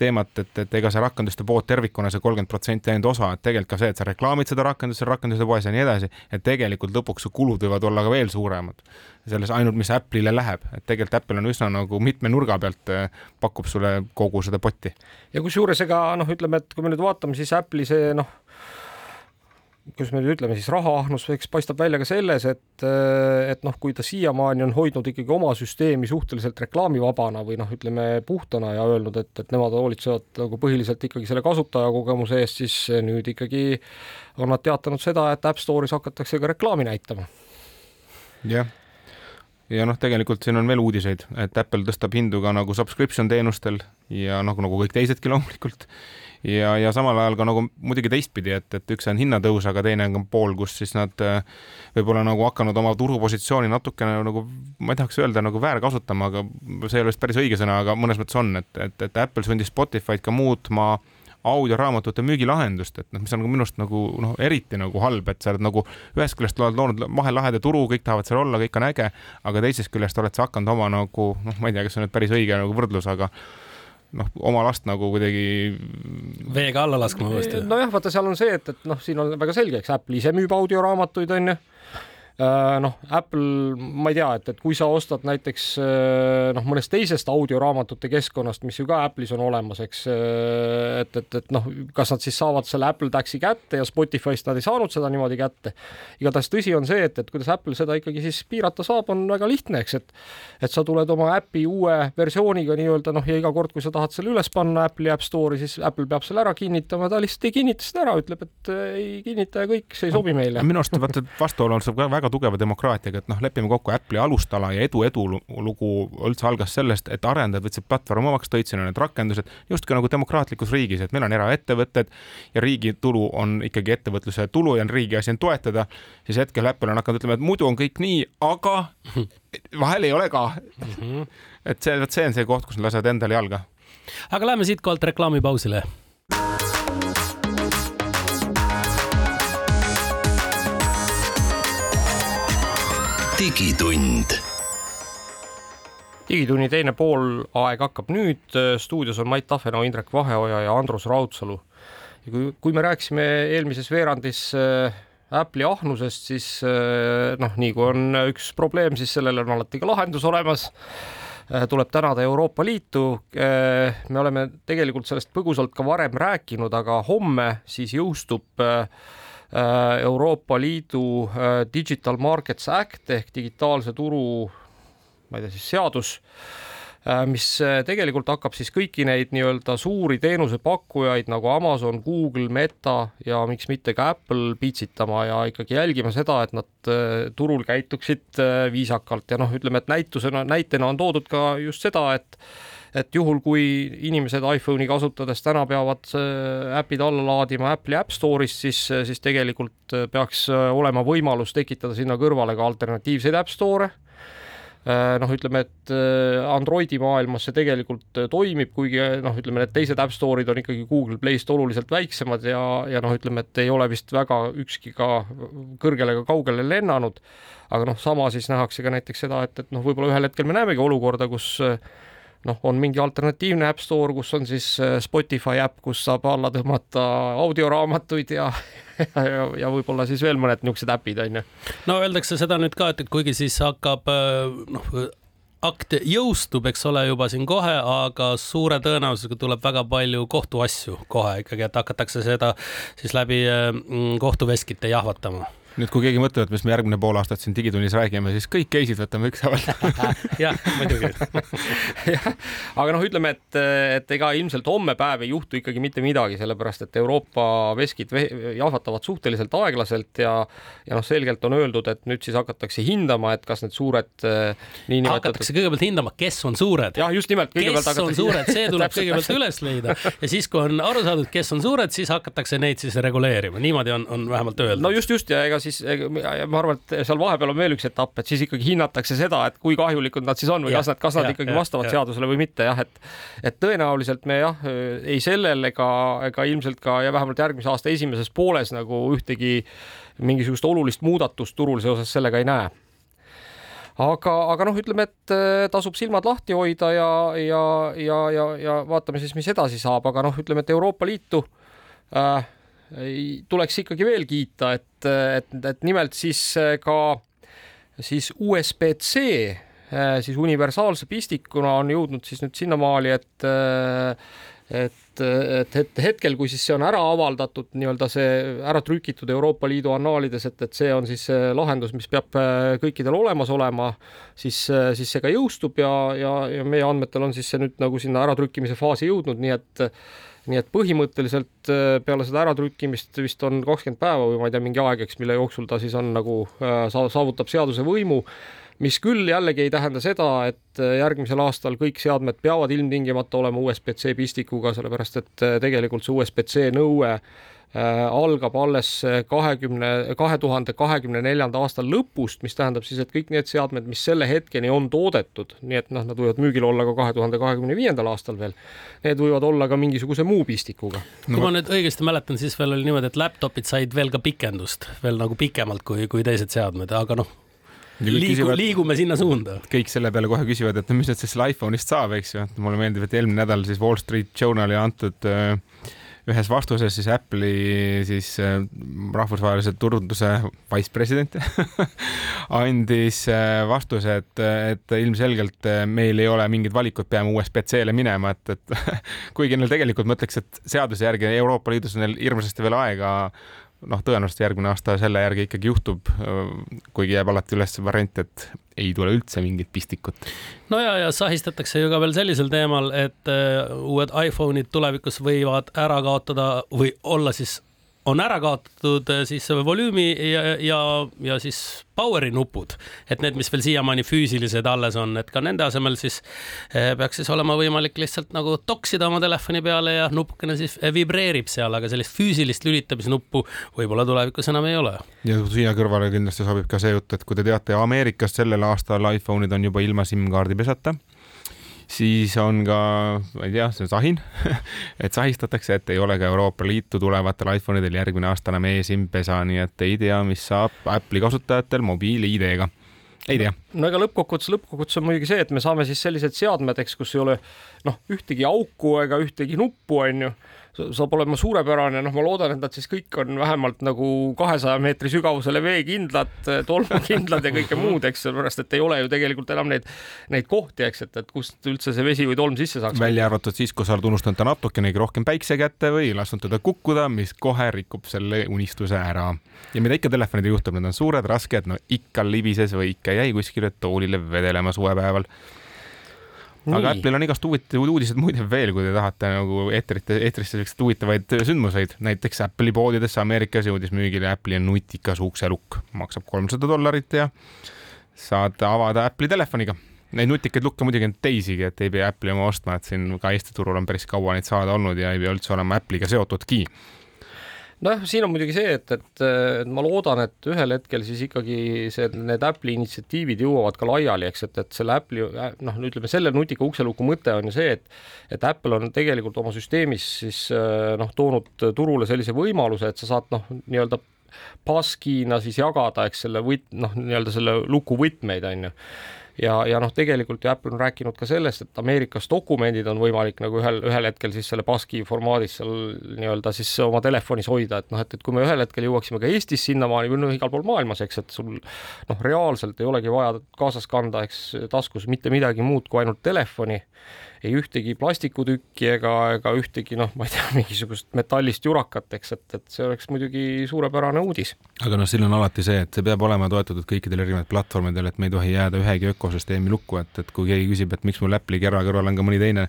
teemat, et, et ega see rakenduste pood tervikuna see kolmkümmend protsenti ainult osa, et tegelikult ka see, et sa reklaamid seda rakendust seal rakenduste poes ja nii edasi, et tegelikult lõpuks su kulud võivad olla ka veel suuremad. selles ainult, mis Apple'ile läheb, et tegelikult Apple on üsna nagu mitme nurga pealt eh, pakub sulle kogu seda potti. ja kusjuures ega noh, ütleme, et kui me nüüd vaatame, siis Apple'i see noh kuidas me nüüd ütleme siis rahaahnus, eks paistab välja ka selles, et, et noh, kui ta siiamaani on hoidnud ikkagi oma süsteemi suhteliselt reklaamivabana või noh, ütleme puhtana ja öelnud, et, et nemad hoolitsevad nagu põhiliselt ikkagi selle kasutajakogemuse eest, siis nüüd ikkagi on nad teatanud seda, et App Store'is hakatakse ka reklaami näitama. jah ja noh, tegelikult siin on veel uudiseid, et Apple tõstab hindu ka nagu subscription teenustel ja noh, nagu kõik teisedki loomulikult ja, ja samal ajal ka nagu muidugi teistpidi, et, et üks on hinnatõus, aga teine on pool, kus siis nad äh, võib-olla nagu hakanud oma turupositsiooni natukene nagu, ma ei tahaks öelda nagu väärkasutama, aga see ei ole vist päris õige sõna, aga mõnes mõttes on, et, et, et Apple sundis Spotify'd ka muutma audioraamatute müügilahendust, et noh, mis on minu arust nagu noh, eriti nagu halb, et sa oled nagu ühest küljest oled loonud vahelaheda turu, kõik tahavad seal olla, kõik on äge, aga teisest küljest oled sa hakanud oma nagu noh, ma ei tea, kas see on nüüd päris õige nagu võrdlus, aga noh, oma last nagu kuidagi. veega alla laskma uuesti. nojah, vaata, seal on see, et, et noh, siin on väga selge, eks Apple ise müüb audioraamatuid, onju noh, Apple, ma ei tea, et, et kui sa ostad näiteks äh, noh, mõnest teisest audioraamatute keskkonnast, mis ju ka Apple'is on olemas, eks, äh, et, et, et noh, kas nad siis saavad selle Apple Taxi kätte ja Spotify'st nad ei saanud seda niimoodi kätte. igatahes tõsi on see, et, et kuidas Apple seda ikkagi siis piirata saab, on väga lihtne, eks, et et sa tuled oma äpi uue versiooniga nii-öelda noh, ja iga kord, kui sa tahad selle üles panna Apple'i App Store'i, siis Apple peab selle ära kinnitama, ta lihtsalt ei kinnita seda ära, ütleb, et ei kinnita ja kõik, see ei sobi meile. minu arust vaata vastuolu on seal ka väga tugeva demokraatiaga, et noh, lepime kokku, Apple'i alustala ja edu edulugu üldse algas sellest, et arendajad võtsid platvormi omaks, tõid sinna need rakendused justkui nagu demokraatlikus riigis, et meil on eraettevõtted ja riigi tulu on ikkagi ettevõtluse tulu ja on riigi asi on toetada, siis hetkel Apple on hakanud ütlema, et muidu on kõik nii, aga vahel ei ole ka. et see, vot see on see koht, kus nad lasevad endale jalga. aga lähme siitkohalt reklaamipausile digitund. digitunni teine poolaeg hakkab nüüd, stuudios on Mait Tafenau, Indrek Vaheoja ja Andrus Raudsalu. ja kui, kui me rääkisime eelmises veerandis äh, Apple'i ahnusest, siis äh, noh, nii kui on üks probleem, siis sellele on alati ka lahendus olemas äh, tuleb tänada Euroopa Liitu. me oleme tegelikult sellest põgusalt ka varem rääkinud, aga homme siis jõustub Äh, Euroopa Liidu äh, Digital Markets Act ehk digitaalse turu, ma ei tea siis seadus, äh, mis tegelikult hakkab siis kõiki neid nii-öelda suuri teenusepakkujaid nagu Amazon, Google, Meta ja miks mitte ka Apple pitsitama ja ikkagi jälgima seda, et nad turul käituksid viisakalt. Ja noh, ütleme, et näitusena, näitena on toodud ka just seda, et et juhul, kui inimesed iPhone'i kasutades täna peavad äh, äpid alla laadima Apple'i App Store'ist, siis, äh, siis tegelikult äh, peaks olema võimalus tekitada sinna kõrvale ka alternatiivseid App Store'e noh, ütleme, et Androidi maailmas see tegelikult toimib, kuigi noh, ütleme need teised App Store'id on ikkagi Google Playst oluliselt väiksemad ja, ja noh, ütleme, et ei ole vist väga ükski ka kõrgele ega kaugele lennanud. aga noh, sama siis nähakse ka näiteks seda, et, et noh, võib-olla ühel hetkel me näemegi olukorda, kus noh, on mingi alternatiivne App Store, kus on siis Spotify äpp, kus saab alla tõmmata audioraamatuid ja ja, ja võib-olla siis veel mõned niisugused äpid on ju. no öeldakse seda nüüd ka, et, et kuigi siis hakkab noh, akt jõustub, eks ole, juba siin kohe, aga suure tõenäosusega tuleb väga palju kohtuasju kohe ikkagi, et hakatakse seda siis läbi mm, kohtuveskite jahvatama nüüd, kui keegi mõtleb, et mis me järgmine pool aastat siin Digitunnis räägime, siis kõik case'id võtame ükshaaval jah, muidugi jah, aga noh, ütleme, et, et ega ilmselt homme päev ei juhtu ikkagi mitte midagi, sellepärast et Euroopa veskid jahvatavad suhteliselt aeglaselt ja ja noh, selgelt on öeldud, et nüüd siis hakatakse hindama, et kas need suured eh, niinimetatud hakatakse kõigepealt hindama, kes on suured. jah, just nimelt. kes hakatakse... on suured, see tuleb kõigepealt üles leida ja siis, kui on aru saadud, kes on suured, siis hakatakse neid siis reguleerima, niimoodi on, on vähemalt öeldud. no just, just ja ega siis ma arvan, et seal vahepeal on veel üks etapp, et siis ikkagi hinnatakse seda, et kui kahjulikud nad siis on või ja, kas nad, kas nad ja, ikkagi ja, vastavad ja. seadusele või mitte jah, et et tõenäoliselt me jah, ei sellel ega, ega ilmselt ka ja vähemalt järgmise aasta esimeses pooles nagu ühtegi mingisugust olulist muudatust turul seoses sellega ei näe aga, aga noh, ütleme, et äh, tasub silmad lahti hoida ja, ja, ja, ja, ja vaatame siis, mis edasi saab, aga noh, ütleme, et Euroopa Liitu äh, tuleks ikkagi veel kiita, et, et, et nimelt siis äh, ka siis USB-C äh, siis universaalse pistikuna on jõudnud siis nüüd sinnamaali, et äh, et, et, et hetkel, kui siis see on ära avaldatud, nii-öelda see ära trükitud Euroopa Liidu annaalides, et, et see on siis lahendus, mis peab kõikidel olemas olema, siis, siis see ka jõustub ja, ja, ja meie andmetel on siis see nüüd nagu sinna äratrükkimise faasi jõudnud, nii et nii et põhimõtteliselt äh, peale seda äratrükkimist vist on kakskümmend päeva või ma ei tea, mingi aeg, eks, mille jooksul ta siis on nagu äh, saavutab seaduse võimu, mis küll jällegi ei tähenda seda, et äh, järgmisel aastal kõik seadmed peavad ilmtingimata olema USB-C pistikuga, sellepärast et tegelikult see USB-C nõue Äh, algab alles kahekümne, kahe tuhande kahekümne neljanda aasta lõpust, mis tähendab siis, et kõik need seadmed, mis selle hetkeni on toodetud, nii et noh, nad võivad müügil olla ka kahe tuhande kahekümne viiendal aastal veel, need võivad olla ka mingisuguse muu pistikuga no.. kui ma nüüd õigesti mäletan, siis veel oli niimoodi, et laptop'id said veel ka pikendust veel nagu pikemalt kui, kui teised seadmed, aga noh, liigu, liigume sinna suunda. kõik selle peale kohe küsivad, et mis nüüd siis iPhone'ist saab, eks ju, mulle meeldib, et eelmine nädal siis Wall Street Journali antud äh, ühes vastuses siis Apple'i siis äh, rahvusvahelise turunduse vice president andis äh, vastuse, et, et ilmselgelt äh, meil ei ole mingit valikut, peame USB-C-le minema, et, et kuigi neil tegelikult ma ütleks, et seaduse järgi Euroopa Liidus on neil hirmsasti veel aega noh, tõenäoliselt järgmine aasta selle järgi ikkagi juhtub, kuigi jääb alati üles variant, et ei tule üldse mingit pistikut. no ja, ja sahistatakse ju ka veel sellisel teemal, et uh, uued iPhone'id tulevikus võivad ära kaotada või olla siis on ära kaotatud eh, siis volüümi ja, ja, ja siis power'i nupud, et need, mis veel siiamaani füüsilised alles on, et ka nende asemel siis eh, peaks siis olema võimalik lihtsalt nagu toksida oma telefoni peale ja nupukene siis eh, vibreerib seal, aga sellist füüsilist lülitamisnuppu võib-olla tulevikus enam ei ole. ja siia kõrvale kindlasti sobib ka see jutt, et kui te teate, Ameerikas sellel aastal iPhone'id on juba ilma SIM-kaardi pesata siis on ka, ma ei tea, see on sahin et sahistatakse, et ei ole ka Euroopa Liitu tulevatel iPhone'idel järgmine aasta enam e-SIM pesa, nii et ei tea, mis saab Apple'i kasutajatel mobiil-ID-ga ei tea. no ega lõppkokkuvõttes, lõppkokkuvõttes on muidugi see, et me saame siis sellised seadmed, eks, kus ei ole noh, ühtegi auku ega ühtegi nuppu, onju saab olema suurepärane, noh, ma loodan, et nad siis kõik on vähemalt nagu kahesaja meetri sügavusele veekindlad, tolmukindlad ja kõike muud, eks, sellepärast et ei ole ju tegelikult enam neid, neid kohti, eks, et, et kust üldse see vesi või tolm sisse saaks. välja arvatud siis, kui sa oled unustanud ta natukenegi rohkem päikse kätte või lasknud teda kukkuda, mis kohe rikub selle unistuse ära. ja mida ikka telefonidega juhtub, need on suured, rasked, no ikka libises või ikka jäi kuskile toolile vedelema suvepäeval aga Apple'il on igast huvitavaid uudiseid muide veel, kui te tahate nagu eetrite, eetrisse selliseid huvitavaid sündmuseid. näiteks Apple'i poodidesse Ameerikas jõudis müügile Apple'i nutikas ukselukk, maksab kolmsada dollarit ja saad avada Apple'i telefoniga. Neid nutikaid lukke muidugi on teisigi, et ei pea Apple'i oma ostma, et siin ka Eesti turul on päris kaua neid saada olnud ja ei pea üldse olema Apple'iga seotudki nojah, siin on muidugi see, et, et, ma loodan, et ühel hetkel siis ikkagi see, need Apple'i initsiatiivid jõuavad ka laiali, eks, et, et selle Apple'i noh, ütleme selle nutika ukseluku mõte on ju see, et et Apple on tegelikult oma süsteemis siis noh, toonud turule sellise võimaluse, et sa saad noh, nii-öelda passkina siis jagada, eks selle võt-, noh, nii-öelda selle luku võtmeid, on ju ja, ja noh, tegelikult ju Apple on rääkinud ka sellest, et Ameerikas dokumendid on võimalik nagu ühel, ühel hetkel siis selle BASCII formaadis seal nii-öelda siis oma telefonis hoida, et noh, et, et kui me ühel hetkel jõuaksime ka Eestis sinnamaani või noh, igal pool maailmas, eks, et sul noh, reaalselt ei olegi vaja kaasas kanda, eks taskus mitte midagi muud kui ainult telefoni ei ühtegi plastikutükki ega, ega ühtegi noh, ma ei tea, mingisugust metallist jurakat, eks, et, et see oleks muidugi suurepärane uudis. aga noh, siin on alati see, et see peab olema toetatud kõikidel erinevatel platvormidel, et me ei tohi jääda ühegi ökosüsteemi lukku, et, et kui keegi küsib, et miks mul Apple'i kera kõrval on ka mõni teine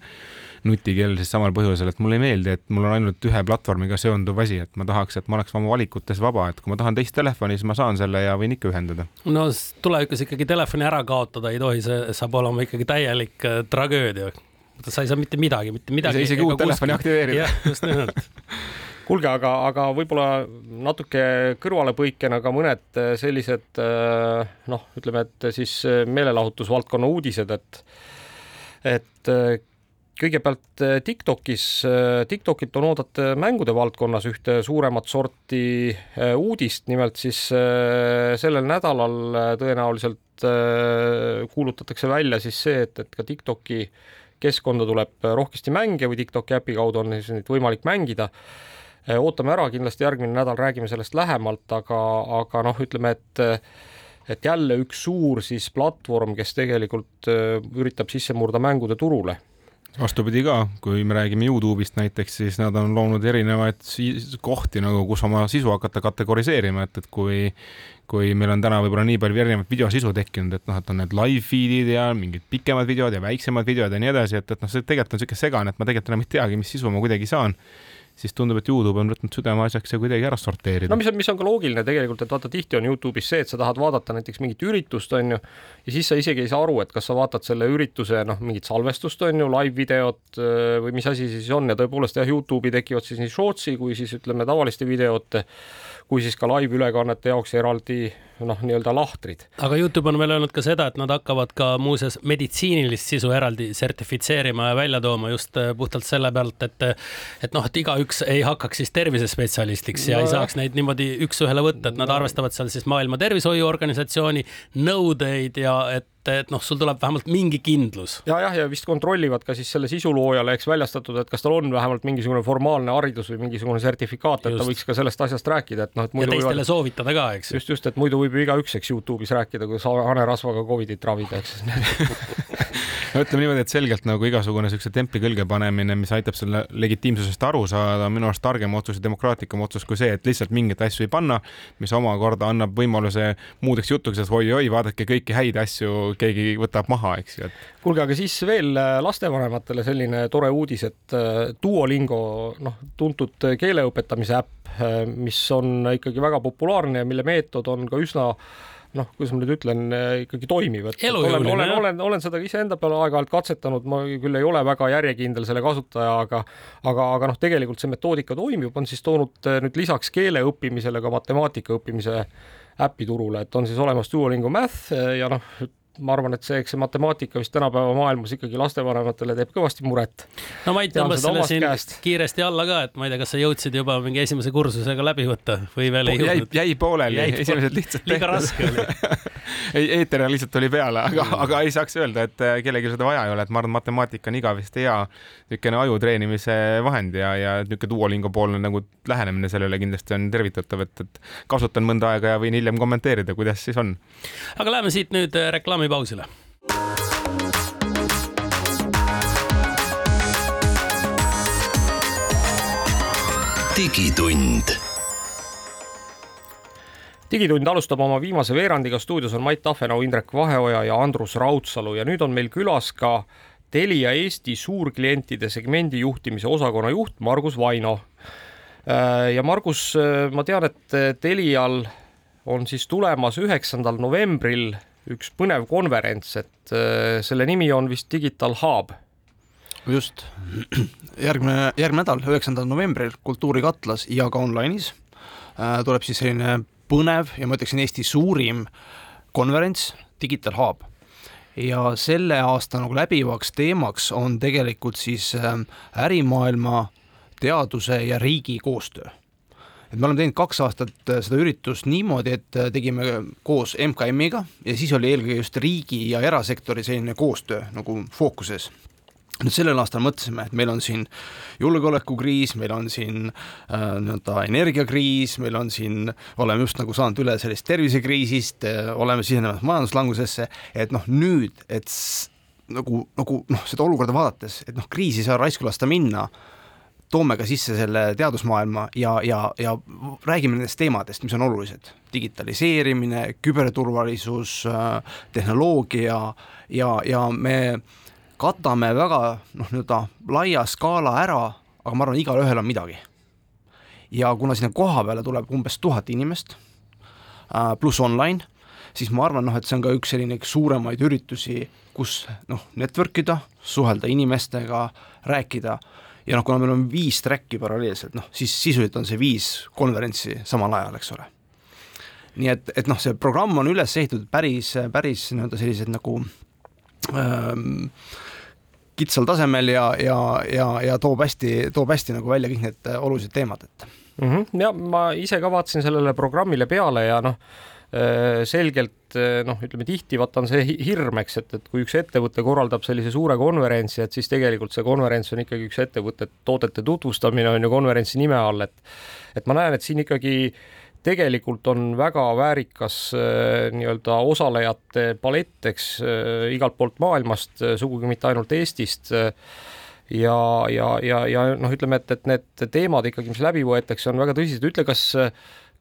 nutikell, siis samal põhjusel, et mulle ei meeldi, et mul on ainult ühe platvormiga seonduv asi, et ma tahaks, et ma oleks oma valikutes vaba, et kui ma tahan teist telefoni, siis ma saan selle ja võin ikka ühendada. no tulevikus ikkagi telefoni ära kaotada ei tohi, see saab olema ikkagi täielik äh, tragöödia sa ei saa mitte midagi, mitte midagi. isegi uut telefoni aktiveerida. jah, just nimelt kuulge, aga, aga võib-olla natuke kõrvalepõikena ka mõned äh, sellised äh, noh, ütleme, et siis äh, meelelahutusvaldkonna uudised, et et kõigepealt Tiktokis, Tiktokilt on oodata mängude valdkonnas ühte suuremat sorti uudist, nimelt siis sellel nädalal tõenäoliselt kuulutatakse välja siis see, et, et ka Tiktoki äh, keskkonda tuleb rohkesti mänge või TikToki äpi kaudu on siis neid võimalik mängida. ootame ära, kindlasti järgmine nädal räägime sellest lähemalt, aga, aga noh, ütleme, et et jälle üks suur siis platvorm, kes tegelikult äh, üritab sisse murda mängude turule vastupidi ka, kui me räägime Youtube'ist näiteks, siis nad on loonud erinevaid kohti nagu, kus oma sisu hakata kategoriseerima, et, et kui kui meil on täna võib-olla nii palju erinevat videosisu tekkinud, et noh, et on need live feed'id ja mingid pikemad videod ja väiksemad videod ja nii edasi, et, et noh, see tegelikult on niisugune segane, et ma tegelikult enam ei teagi, mis sisu ma kuidagi saan siis tundub, et Youtube on võtnud südameasjaks ja kuidagi ära sorteerida. no mis on, mis on ka loogiline tegelikult, et vaata, tihti on Youtube'is see, et sa tahad vaadata näiteks mingit üritust, on ju, ja siis sa isegi ei saa aru, et kas sa vaatad selle ürituse noh, mingit salvestust, on ju, live-videot või mis asi siis on ja tõepoolest jah, Youtube'i tekivad siis nii shorts'i kui siis ütleme tavaliste videote kui siis ka laivülekannete jaoks eraldi noh, nii-öelda lahtrid. aga Youtube on veel öelnud ka seda, et nad hakkavad ka muuseas meditsiinilist sisu eraldi sertifitseerima ja välja tooma just äh, puhtalt selle pealt, et et noh, et igaüks ei hakkaks siis tervisespetsialistiks ja no, ei saaks neid niimoodi üks-ühele võtta, et nad no. arvestavad seal siis Maailma Tervishoiuorganisatsiooni nõudeid ja et et noh, sul tuleb vähemalt mingi kindlus. ja jah, ja vist kontrollivad ka siis selle sisuloojale, eks väljastatud, et kas tal on vähemalt mingisugune formaalne haridus või mingisugune sertifikaat, et just. ta võiks ka sellest asjast rääkida, et noh, et muidu ja teistele võivad... soovitada ka, eks. just, just, et muidu võib ju igaüks, eks Youtube'is rääkida, kuidas hanerasvaga Covidit ravida, eks no ütleme niimoodi, et selgelt nagu igasugune siukse templi külge panemine, mis aitab selle legitiimsusest aru saada, on minu arust targem otsus ja demokraatlikum otsus kui see, et lihtsalt mingeid asju ei panna, mis omakorda annab võimaluse muudeks jutuks, et oi-oi, vaadake kõiki häid asju keegi võtab maha, eks ju, kuulge, aga siis veel äh, lastevanematele selline tore uudis, et äh, Duolingo, noh, tuntud keele õpetamise äpp, äh, mis on ikkagi väga populaarne ja mille meetod on ka üsna noh, kuidas ma nüüd ütlen, ikkagi toimiv, et olen, olen, olen, olen seda iseenda peale aeg-ajalt katsetanud, ma küll ei ole väga järjekindel selle kasutaja, aga aga, aga noh, tegelikult see metoodika toimib, on siis toonud nüüd lisaks keele õppimisele ka matemaatika õppimise äppi turule, et on siis olemas Duolingo Math ja noh, ma arvan, et see, eks see matemaatika vist tänapäeva maailmas ikkagi lastevanematele teeb kõvasti muret. no Mait tõmbas selle siin käest. kiiresti alla ka, et ma ei tea, kas sa jõudsid juba mingi esimese kursusega läbi võtta või veel ei jõudnud? jäi pooleli, esimesed lihtsalt liiga raske oli ei, eeter lihtsalt tuli peale, aga mm., aga ei saaks öelda, et äh, kellelgi seda vaja ei ole, et ma arvan, matemaatika on igavesti hea niisugune aju treenimise vahend ja, ja niisugune Duolingo poolne nagu lähenemine sellele kindlasti on tervitatav, et, et kasutan mõnda aega ja võin hiljem kommenteerida, kuidas siis on. aga läheme siit nüüd äh, reklaami reklaamipausile. digitund digitund alustab oma viimase veerandiga, stuudios on Mait Tafenau, Indrek Vaheoja ja Andrus Raudsalu ja nüüd on meil külas ka Telia Eesti suurklientide segmendi juhtimise osakonna juht Margus Vaino. Äh, ja Margus, äh, ma tean, et Telial on siis tulemas üheksandal novembril üks põnev konverents, et äh, selle nimi on vist Digital Hub. just, järgmine, järgmine nädal, üheksandal novembril Kultuurikatlas ja ka online'is äh, tuleb siis selline põnev ja ma ütleksin Eesti suurim konverents Digital Hub. Ja selle aasta nagu läbivaks teemaks on tegelikult siis äh, ärimaailma, teaduse ja riigi koostöö. Et me oleme teinud kaks aastat seda üritust niimoodi, et tegime koos MKM-iga ja siis oli eelkõige just riigi ja erasektori selline koostöö nagu fookuses nüüd sellel aastal mõtlesime, et meil on siin julgeolekukriis, meil on siin äh, nii-öelda energiakriis, meil on siin, oleme just nagu saanud üle sellest tervisekriisist äh,, oleme sisenemas majanduslangusesse, et noh, nüüd, et nagu, nagu noh, seda olukorda vaadates, et noh, kriisi ei saa raisku lasta minna, toome ka sisse selle teadusmaailma ja, ja, ja räägime nendest teemadest, mis on olulised. digitaliseerimine, küberturvalisus äh,, tehnoloogia ja, ja me äh, katame väga noh, nii-öelda laia skaala ära, aga ma arvan, igalühel on midagi. ja kuna sinna koha peale tuleb umbes tuhat inimest äh, pluss online, siis ma arvan, noh, et see on ka üks selline üks suuremaid üritusi, kus noh, network ida, suhelda inimestega, rääkida ja noh, kuna meil on viis track'i paralleelselt, noh siis sisuliselt on see viis konverentsi samal ajal, eks ole. nii et, et noh, see programm on üles ehitatud päris, päris nii-öelda sellised nagu ähm, kitsal tasemel ja, ja, ja, ja toob hästi, toob hästi nagu välja kõik need äh, olulised teemad, et mm. -hmm. ja ma ise ka vaatasin sellele programmile peale ja noh, äh, selgelt äh, noh, ütleme tihti vaata on see hirm, eks, et, et kui üks ettevõte korraldab sellise suure konverentsi, et siis tegelikult see konverents on ikkagi üks ettevõtte toodete tutvustamine on ju konverentsi nime all, et et ma näen, et siin ikkagi äh, tegelikult on väga väärikas äh, nii-öelda osalejate palett, eks äh, igalt poolt maailmast, äh, sugugi mitte ainult Eestist ja, ja, ja, ja noh, ütleme, et, et need teemad ikkagi, mis läbi võetakse, on väga tõsised, ütle, kas,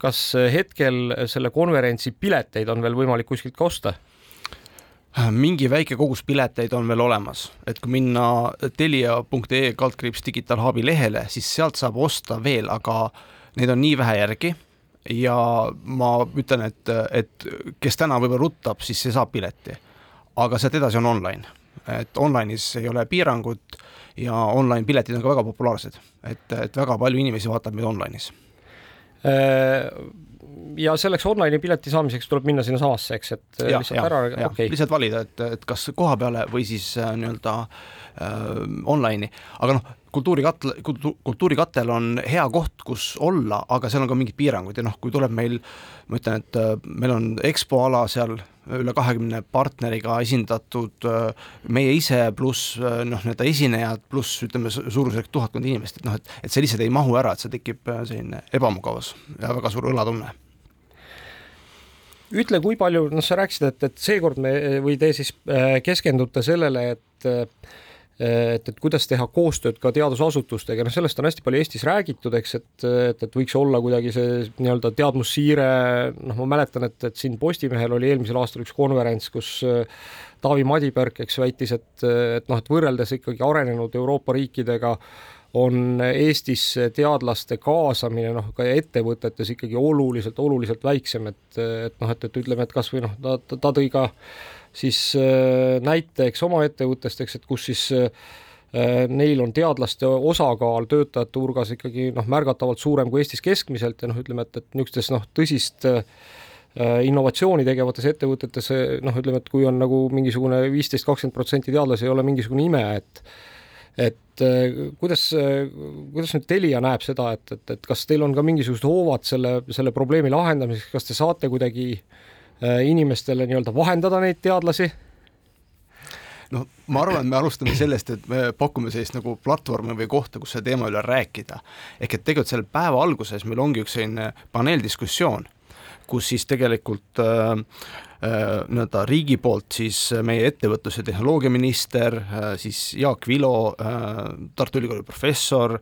kas hetkel selle konverentsi pileteid on veel võimalik kuskilt ka osta? mingi väike kogus pileteid on veel olemas, et kui minna telia.ee kaldkriips digitaalhubi lehele, siis sealt saab osta veel, aga neid on nii vähe järgi ja ma ütlen, et, et kes täna võib-olla ruttab, siis see saab pileti. aga sealt edasi on online, et online'is ei ole piirangut ja online piletid on ka väga populaarsed, et, et väga palju inimesi vaatab meid online'is. Äh, ja selleks online'i pileti saamiseks tuleb minna sinnasamasse, eks, et ja, lihtsalt ja, ära, okei. Okay.. lihtsalt valida, et, et kas koha peale või siis äh, nii-öelda äh, online'i, aga noh, kultuurikatle, kultuurikatel on hea koht, kus olla, aga seal on ka mingid piirangud ja noh, kui tuleb meil, ma ütlen, et äh, meil on EXPO ala seal üle kahekümne partneriga esindatud, äh, meie ise pluss äh, noh, nii-öelda esinejad pluss ütleme suurusjärk tuhatkond inimest, et noh, et, et see lihtsalt ei mahu ära, et see tekib selline ebamugavus ja väga suur õlatunne. Ütle, kui palju, noh, sa rääkisid, et, et seekord me või te siis keskendute sellele, et et, et kuidas teha koostööd ka teadusasutustega, noh, sellest on hästi palju Eestis räägitud, eks, et, et, et võiks olla kuidagi see nii-öelda teadmussiire, noh, ma mäletan, et, et siin Postimehel oli eelmisel aastal üks konverents, kus äh, Taavi Madipärk, eks, väitis, et, et noh, et võrreldes ikkagi arenenud Euroopa riikidega on Eestis teadlaste kaasamine noh, ka ettevõtetes ikkagi oluliselt, oluliselt väiksem, et, et noh, et, et ütleme, et kasvõi noh, ta, ta tõi ka siis äh, näiteks oma ettevõttest, eks, et kus siis äh, neil on teadlaste osakaal töötajate hulgas ikkagi noh, märgatavalt suurem kui Eestis keskmiselt ja noh, ütleme, et, et niisugustes noh, tõsist äh, innovatsiooni tegevates ettevõtetes noh, ütleme, et kui on nagu mingisugune viisteist, kakskümmend protsenti teadlasi, ei ole mingisugune ime, et et kuidas, kuidas nüüd Telia näeb seda, et, et, et kas teil on ka mingisugused hoovad selle, selle probleemi lahendamiseks, kas te saate kuidagi äh, inimestele nii-öelda vahendada neid teadlasi? noh, ma arvan, et me alustame sellest, et me pakume sellist nagu platvormi või kohta, kus selle teema üle rääkida. ehk et tegelikult selle päeva alguses meil ongi üks selline paneeldiskussioon, kus siis tegelikult äh, Äh, nii-öelda riigi poolt siis meie ettevõtlus- ja tehnoloogiaminister, äh, siis Jaak Vilo, äh, Tartu Ülikooli professor,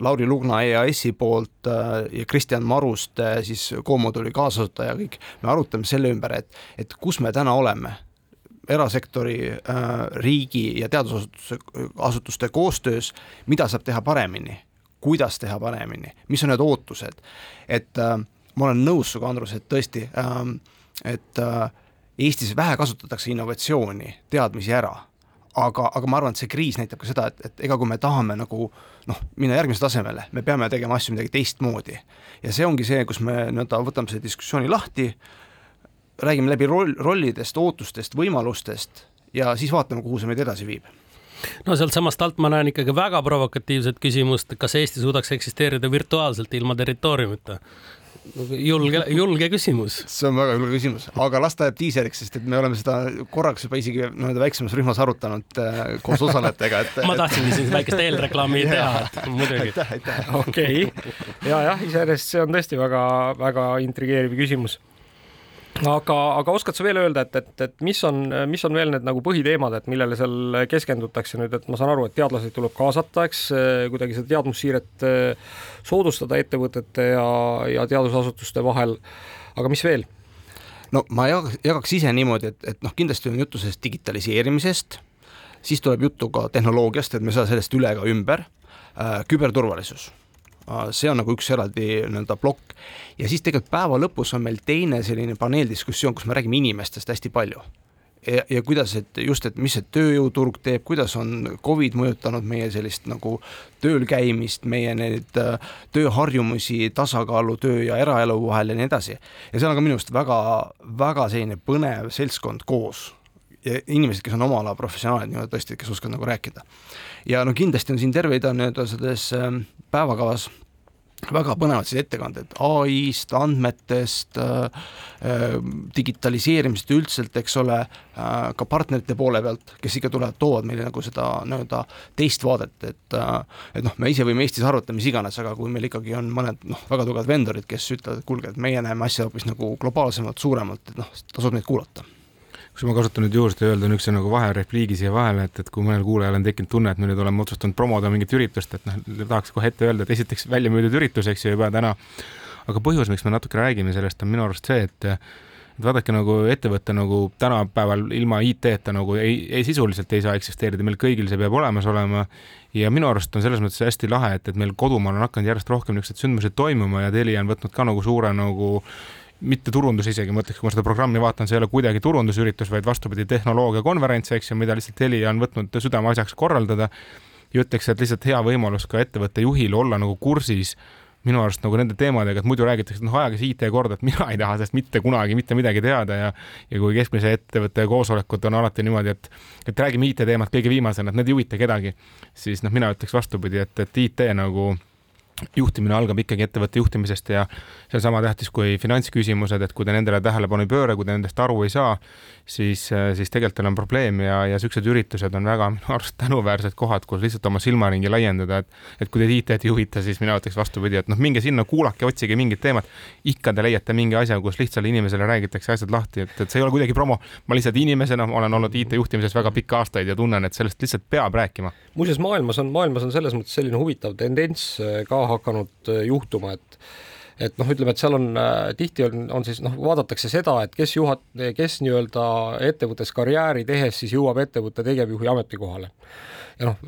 Lauri Lugna EAS-i poolt ja Kristjan Maruste siis Comoduuli kaasasutaja, kõik, me arutame selle ümber, et, et kus me täna oleme. Erasektori, riigi ja teadusasutuse, asutuste koostöös, mida saab teha paremini, kuidas teha paremini, mis on need ootused, et äh, ma olen nõus sinuga, Andrus, et tõesti äh, et äh, Eestis vähe kasutatakse innovatsiooni, teadmisi ära, aga, aga ma arvan, et see kriis näitab ka seda, et, et ega kui me tahame nagu noh, minna järgmisele tasemele, me peame tegema asju midagi teistmoodi. ja see ongi see, kus me nii-öelda võtame selle diskussiooni lahti, räägime läbi roll, rollidest, ootustest, võimalustest ja siis vaatame, kuhu see meid edasi viib no sealtsamast alt ma näen ikkagi väga provokatiivset küsimust, kas Eesti suudaks eksisteerida virtuaalselt ilma territooriumita? Julge, julge küsimus. see on väga julge küsimus, aga las ta jääb diiseriks, sest et me oleme seda korraks juba isegi nii-öelda väiksemas rühmas arutanud äh, koos osalejatega, et ma tahtsingi siin väikest eelreklaami teha, muidugi. aitäh, aitäh. okei okay., ja jah, iseenesest see on tõesti väga-väga intrigeeriv küsimus aga, aga oskad sa veel öelda, et, et, et mis on, mis on veel need nagu põhiteemad, et millele seal keskendutakse nüüd, et ma saan aru, et teadlasi tuleb kaasata, eks kuidagi seda teadmussiiret eh, soodustada ettevõtete ja, ja teadusasutuste vahel. aga mis veel? no ma jagaks, jagaks ise niimoodi, et, et noh, kindlasti on juttu sellest digitaliseerimisest, siis tuleb juttu ka tehnoloogiast, et me ei saa sellest üle ega ümber äh,, küberturvalisus see on nagu üks eraldi nii-öelda plokk ja siis tegelikult päeva lõpus on meil teine selline paneeldiskussioon, kus me räägime inimestest hästi palju. ja, ja kuidas, et just, et mis see tööjõuturg teeb, kuidas on Covid mõjutanud meie sellist nagu tööl käimist, meie neid äh, tööharjumusi, tasakaalu töö ja eraelu vahel ja nii edasi. ja seal on ka minu arust väga, väga selline põnev seltskond koos ja inimesed, kes on oma ala professionaalid nii-öelda tõesti, kes oskavad nagu rääkida. ja no kindlasti on siin terve rida nii-öelda selles ähm, päevakavas väga põnevad siis ettekanded. Ai-st, andmetest äh,, äh digitaliseerimisest üldiselt, eks ole äh,, ka partnerite poole pealt, kes ikka tulevad, toovad meile nagu seda nii-öelda teist vaadet, et äh, et noh, me ise võime Eestis arvata mis iganes, aga kui meil ikkagi on mõned noh, väga tugevad vendorid, kes ütlevad, et kuulge, et meie näeme asja hoopis nagu globaalsemalt, suuremalt, et noh, tasub neid kuulata kus ma kasutan nüüd juhust ja öelda niisuguse nagu vaherepliigi siia vahele, et, et kui mõnel kuulajal on tekkinud tunne, et me nüüd oleme otsustanud promoda mingit üritust, et noh, tahaks kohe ette öelda, et esiteks välja müüdud üritus, eks ju, juba täna. aga põhjus, miks me natuke räägime sellest, on minu arust see, et et vaadake nagu ettevõte nagu tänapäeval ilma IT-ta nagu ei, ei sisuliselt ei saa eksisteerida, meil kõigil see peab olemas olema. ja minu arust on selles mõttes hästi lahe, et, et meil kodumaal on hakanud järjest rohkem niisuguseid sündmusi toimuma ja Telia on võtnud ka nagu suure nagu mitte turundus isegi, ma ütleks, kui ma seda programmi vaatan, see ei ole kuidagi turundusüritus, vaid vastupidi, tehnoloogiakonverents, eks ju, mida lihtsalt Telia on võtnud südameasjaks korraldada. ja ütleks, et lihtsalt hea võimalus ka ettevõtte juhil olla nagu kursis minu arust nagu nende teemadega, et muidu räägitakse, et noh, ajage see IT korda, et mina ei taha sellest mitte kunagi mitte midagi teada ja ja kui keskmise ettevõtte koosolekud on alati niimoodi, et et räägime IT-teemat kõige viimasena, et need ei huvita kedagi, siis noh, mina ütleks vastupidi, et, et IT nagu juhtimine algab ikkagi ettevõtte juhtimisest ja see on sama tähtis kui finantsküsimused, et kui te nendele tähelepanu ei pööra, kui te nendest aru ei saa, siis, siis tegelikult teil on probleem ja, ja niisugused üritused on väga minu arust tänuväärsed kohad, kus lihtsalt oma silmaringi laiendada, et et kui teid IT-d ei huvita, siis mina ütleks vastupidi, et noh, minge sinna, kuulake, otsige mingit teemat, ikka te leiate mingi asja, kus lihtsale inimesele räägitakse asjad lahti, et, et see ei ole kuidagi promo, ma lihtsalt inimesena olen olnud IT juhtimises väga pikki aastaid ja tunnen, et sellest lihtsalt peab rääkima. muuseas, maailmas on, maailmas on selles mõttes selline huvitav tendents ka hakanud äh, juhtuma, et et noh, ütleme, et seal on äh, tihti on, on siis noh, vaadatakse seda, et kes juhat-, kes nii-öelda ettevõttes karjääri tehes siis jõuab ettevõtte tegevjuhi ametikohale noh,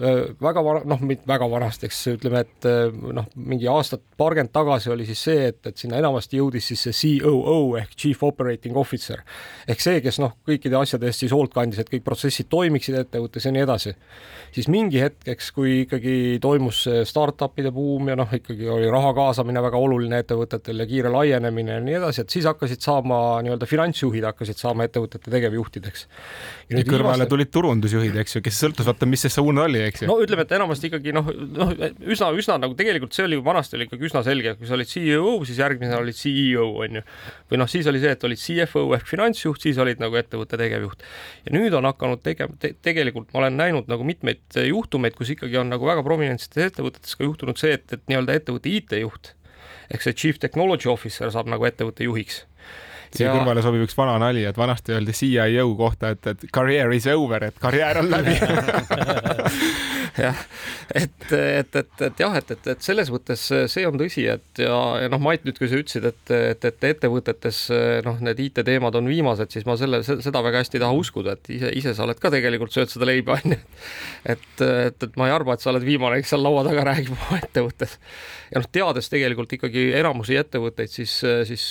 väga vara, noh, mitte väga vanasti, eks ütleme, et noh, mingi aastat, paarkümmend tagasi oli siis see, et, et sinna enamasti jõudis siis see COO ehk Chief Operating Officer ehk see, kes noh, kõikide asjade eest siis hoolt kandis, et kõik protsessid toimiksid ettevõttes ja nii edasi. siis mingi hetkeks, kui ikkagi toimus see startup'ide buum ja noh, ikkagi oli raha kaasamine väga oluline ettevõtetel ja kiire laienemine ja nii edasi, et siis hakkasid saama nii-öelda finantsjuhid hakkasid saama ettevõtete tegevjuhtideks. ja kõrvale viimaste... tulid turundusjuhid, eks ju, kes sõltus, vaata, mis see suund oli, eks ju. no ütleme, et enamasti ikkagi noh, noh üsna, üsna nagu tegelikult see oli vanasti oli ikkagi üsna selge, kui sa olid CEO, siis järgmisena olid CEO on ju. või noh, siis oli see, et olid CFO ehk finantsjuht, siis olid nagu ettevõtte tegevjuht. ja nüüd on hakanud tege- te,, tegelikult ma olen näinud nagu mitmeid juhtumeid, kus ikkagi on nagu väga prominentsetes ettevõtetes ka juhtunud see, et, et nii-öelda ettevõtte IT-juht ehk see chief technology officer saab nagu ettevõtte juhiks siia ja... kõrvale sobib üks vana nali, et vanasti öeldi CIO kohta, et, et career is over, et karjäär on läbi jah, et, et, et, et jah, et, et, et selles mõttes see on tõsi, et ja, ja noh, Mait nüüd, kui sa ütlesid, et, et, et ettevõtetes noh, need IT-teemad on viimased, siis ma selle, seda väga hästi ei taha uskuda, et ise, ise sa oled ka tegelikult, sööd seda leiba, onju. et, et, et ma ei arva, et sa oled viimane, kes seal laua taga räägib oma ettevõttes. ja noh, teades tegelikult ikkagi enamusi ettevõtteid, siis, siis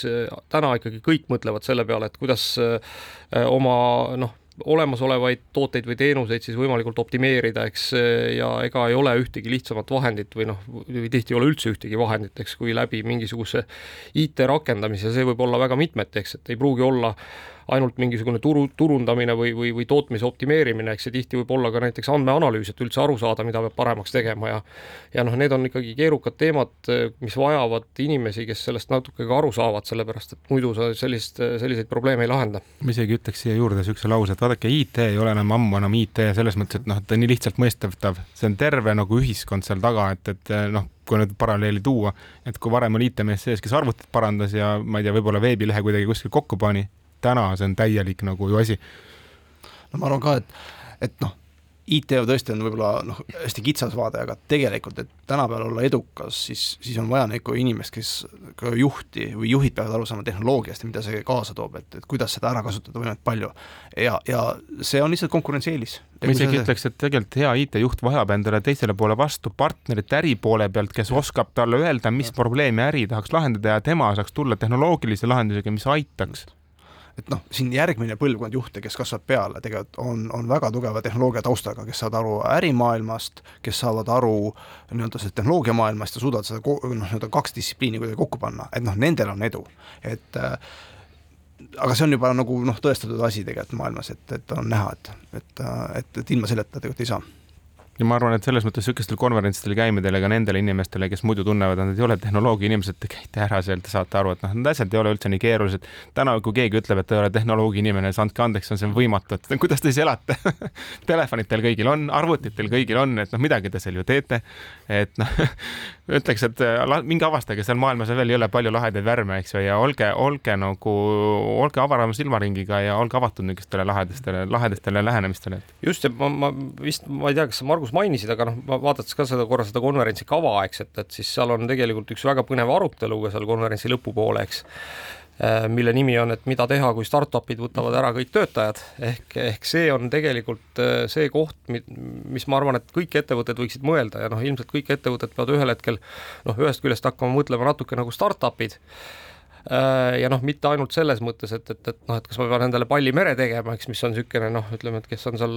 täna ikkagi kõik mõtlevad selle peale, et kuidas oma noh, olemasolevaid tooteid või teenuseid siis võimalikult optimeerida, eks, ja ega ei ole ühtegi lihtsamat vahendit või noh, või tihti ei ole üldse ühtegi vahendit, eks, kui läbi mingisuguse IT rakendamise, see võib olla väga mitmeti, eks, et ei pruugi olla ainult mingisugune turu, turundamine või, või, või tootmise optimeerimine, eks see tihti võib olla ka näiteks andmeanalüüs, et üldse aru saada, mida peab paremaks tegema ja ja noh, need on ikkagi keerukad teemad, mis vajavad inimesi, kes sellest natuke ka aru saavad, sellepärast et muidu sa sellist, selliseid probleeme ei lahenda. ma isegi ütleks siia juurde niisuguse lause, et vaadake, IT ei ole enam ammu enam IT selles mõttes, et noh, et ta nii lihtsalt mõistetav, see on terve nagu ühiskond seal taga, et, et noh, kui nüüd paralleeli tuua, et kui varem oli IT-mees sees, kes arvutit parandas ja ma ei tea, võib-olla veebilehe kuidagi kuskil kokku pani, täna see on täielik nagu ju asi. no ma arvan ka, et, et noh, IT tõesti on võib-olla noh, hästi kitsas vaade, aga tegelikult, et tänapäeval olla edukas, siis, siis on vaja nagu inimest, kes ka juhti või juhid peavad aru saama tehnoloogiast ja mida see kaasa toob, et, et kuidas seda ära kasutada võimalikult palju. ja, ja see on lihtsalt konkurentsieelis. ma isegi ütleks, et tegelikult hea IT-juht vajab endale teisele poole vastu partnerit äri poole pealt, kes oskab talle öelda, mis probleemi äri tahaks lahendada ja tema saaks tulla tehnoloogilise lahendusega, mis aitaks et noh, siin järgmine põlvkond juhte, kes kasvab peale, tegelikult on, on väga tugeva tehnoloogia taustaga, kes saavad aru ärimaailmast, kes saavad aru nii-öelda sellest tehnoloogiamaailmast ja suudavad seda noh, nii-öelda kaks distsipliini kuidagi kokku panna, et noh, nendel on edu, et äh, aga see on juba nagu noh, tõestatud asi tegelikult maailmas, et, et on näha, et, et, et, et ilma selleta tegelikult ei saa ja ma arvan, et selles mõttes niisugustel konverentsidel käimine ka nendele inimestele, kes muidu tunnevad, et nad ei ole tehnoloogia inimesed, te käite ära seal, te saate aru, et noh, need asjad ei ole üldse nii keerulised. täna, kui keegi ütleb, et ta ei ole tehnoloogia inimene, siis andke andeks, on see võimatu, et kuidas te siis elate Telefonid teil kõigil on, arvutid teil kõigil on, et noh, midagi te seal ju teete. et noh ütleks, et minge avastage, seal maailmas veel jõle palju lahedaid värme, eks ju, ja olge, olge nagu, olge avarama silmaringiga ja olge avatud niisugustele lahedastele, lahedastele lähenemistele. just, ja ma, ma vist, ma ei tea, kas Margus mainisid, aga noh, vaadates ka seda korra seda konverentsi kava, eks, et, et siis seal on tegelikult üks väga põnev arutelu ka seal konverentsi lõpupoole, eks äh, mille nimi on, et mida teha, kui startup'id võtavad ära kõik töötajad, ehk, ehk see on tegelikult äh, see koht, mis ma arvan, et kõik ettevõtted võiksid mõelda ja noh, ilmselt kõik ettevõtted peavad ühel hetkel noh, ühest küljest hakkama mõtlema natuke nagu startup'id. Äh, ja noh, mitte ainult selles mõttes, et, et, et noh, et kas ma pean endale palli mere tegema, eks, mis on niisugune noh, ütleme, et kes on seal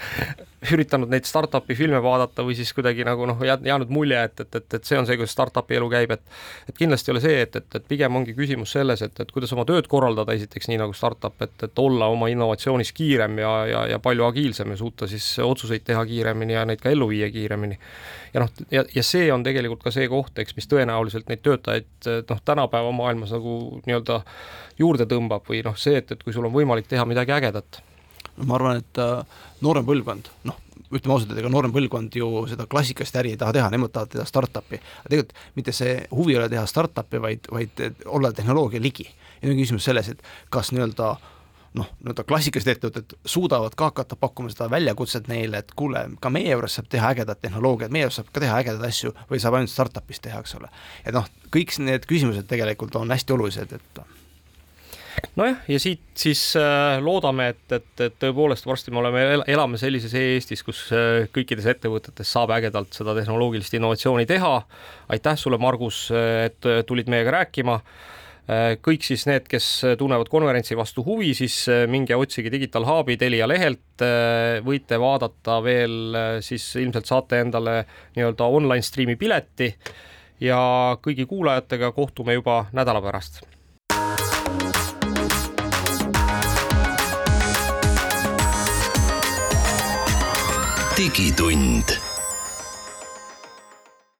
üritanud neid startup'i filme vaadata või siis kuidagi nagu noh, jäänud mulje, et, et, et, et see on see, kuidas startup'i elu käib, et et kindlasti ei ole see, et, et, et pigem ongi küsimus selles, et, et kuidas oma tööd korraldada, esiteks nii nagu startup, et, et olla oma innovatsioonis kiirem ja, ja, ja palju agiilsem ja suuta siis otsuseid teha kiiremini ja neid ka ellu viia kiiremini. Ja noh, ja, ja see on tegelikult ka see koht, eks, mis tõenäoliselt neid töötajaid noh, tänapäeva maailmas nagu nii-öelda juurde tõmbab või noh, see, et, et kui sul on võimalik teha midagi ägedat. ma arvan, et äh, noorem põlvkond, noh, ütleme ausalt, et ega noorem põlvkond ju seda klassikalist äri ei taha teha, nemad tahavad teha startup'i. aga tegelikult mitte see huvi ei ole teha startup'i, vaid, vaid olla tehnoloogia ligi. ja nüüd on küsimus selles, et kas nii-öelda äh, noh, nii-öelda klassikalised ettevõtted suudavad ka hakata pakkuma seda väljakutset neile, et kuule, ka meie juures saab teha ägedat tehnoloogiat, meie juures saab ka teha ägedaid asju või saab ainult startup'is teha, eks ole. et noh, kõik need küsimused tegelikult on hästi olulised, et nojah, ja siit siis äh, loodame, et, et, et tõepoolest varsti me oleme, elame sellises e-Eestis, kus äh, kõikides ettevõtetes saab ägedalt seda tehnoloogilist innovatsiooni teha. aitäh sulle, Margus, et tulid meiega rääkima Äh, kõik siis need, kes tunnevad konverentsi vastu huvi, siis äh, minge otsige Digital Hubi Telia lehelt, äh, võite vaadata veel, siis ilmselt saate endale nii-öelda online striimi pileti. Ja kõigi kuulajatega kohtume juba nädala pärast. digitund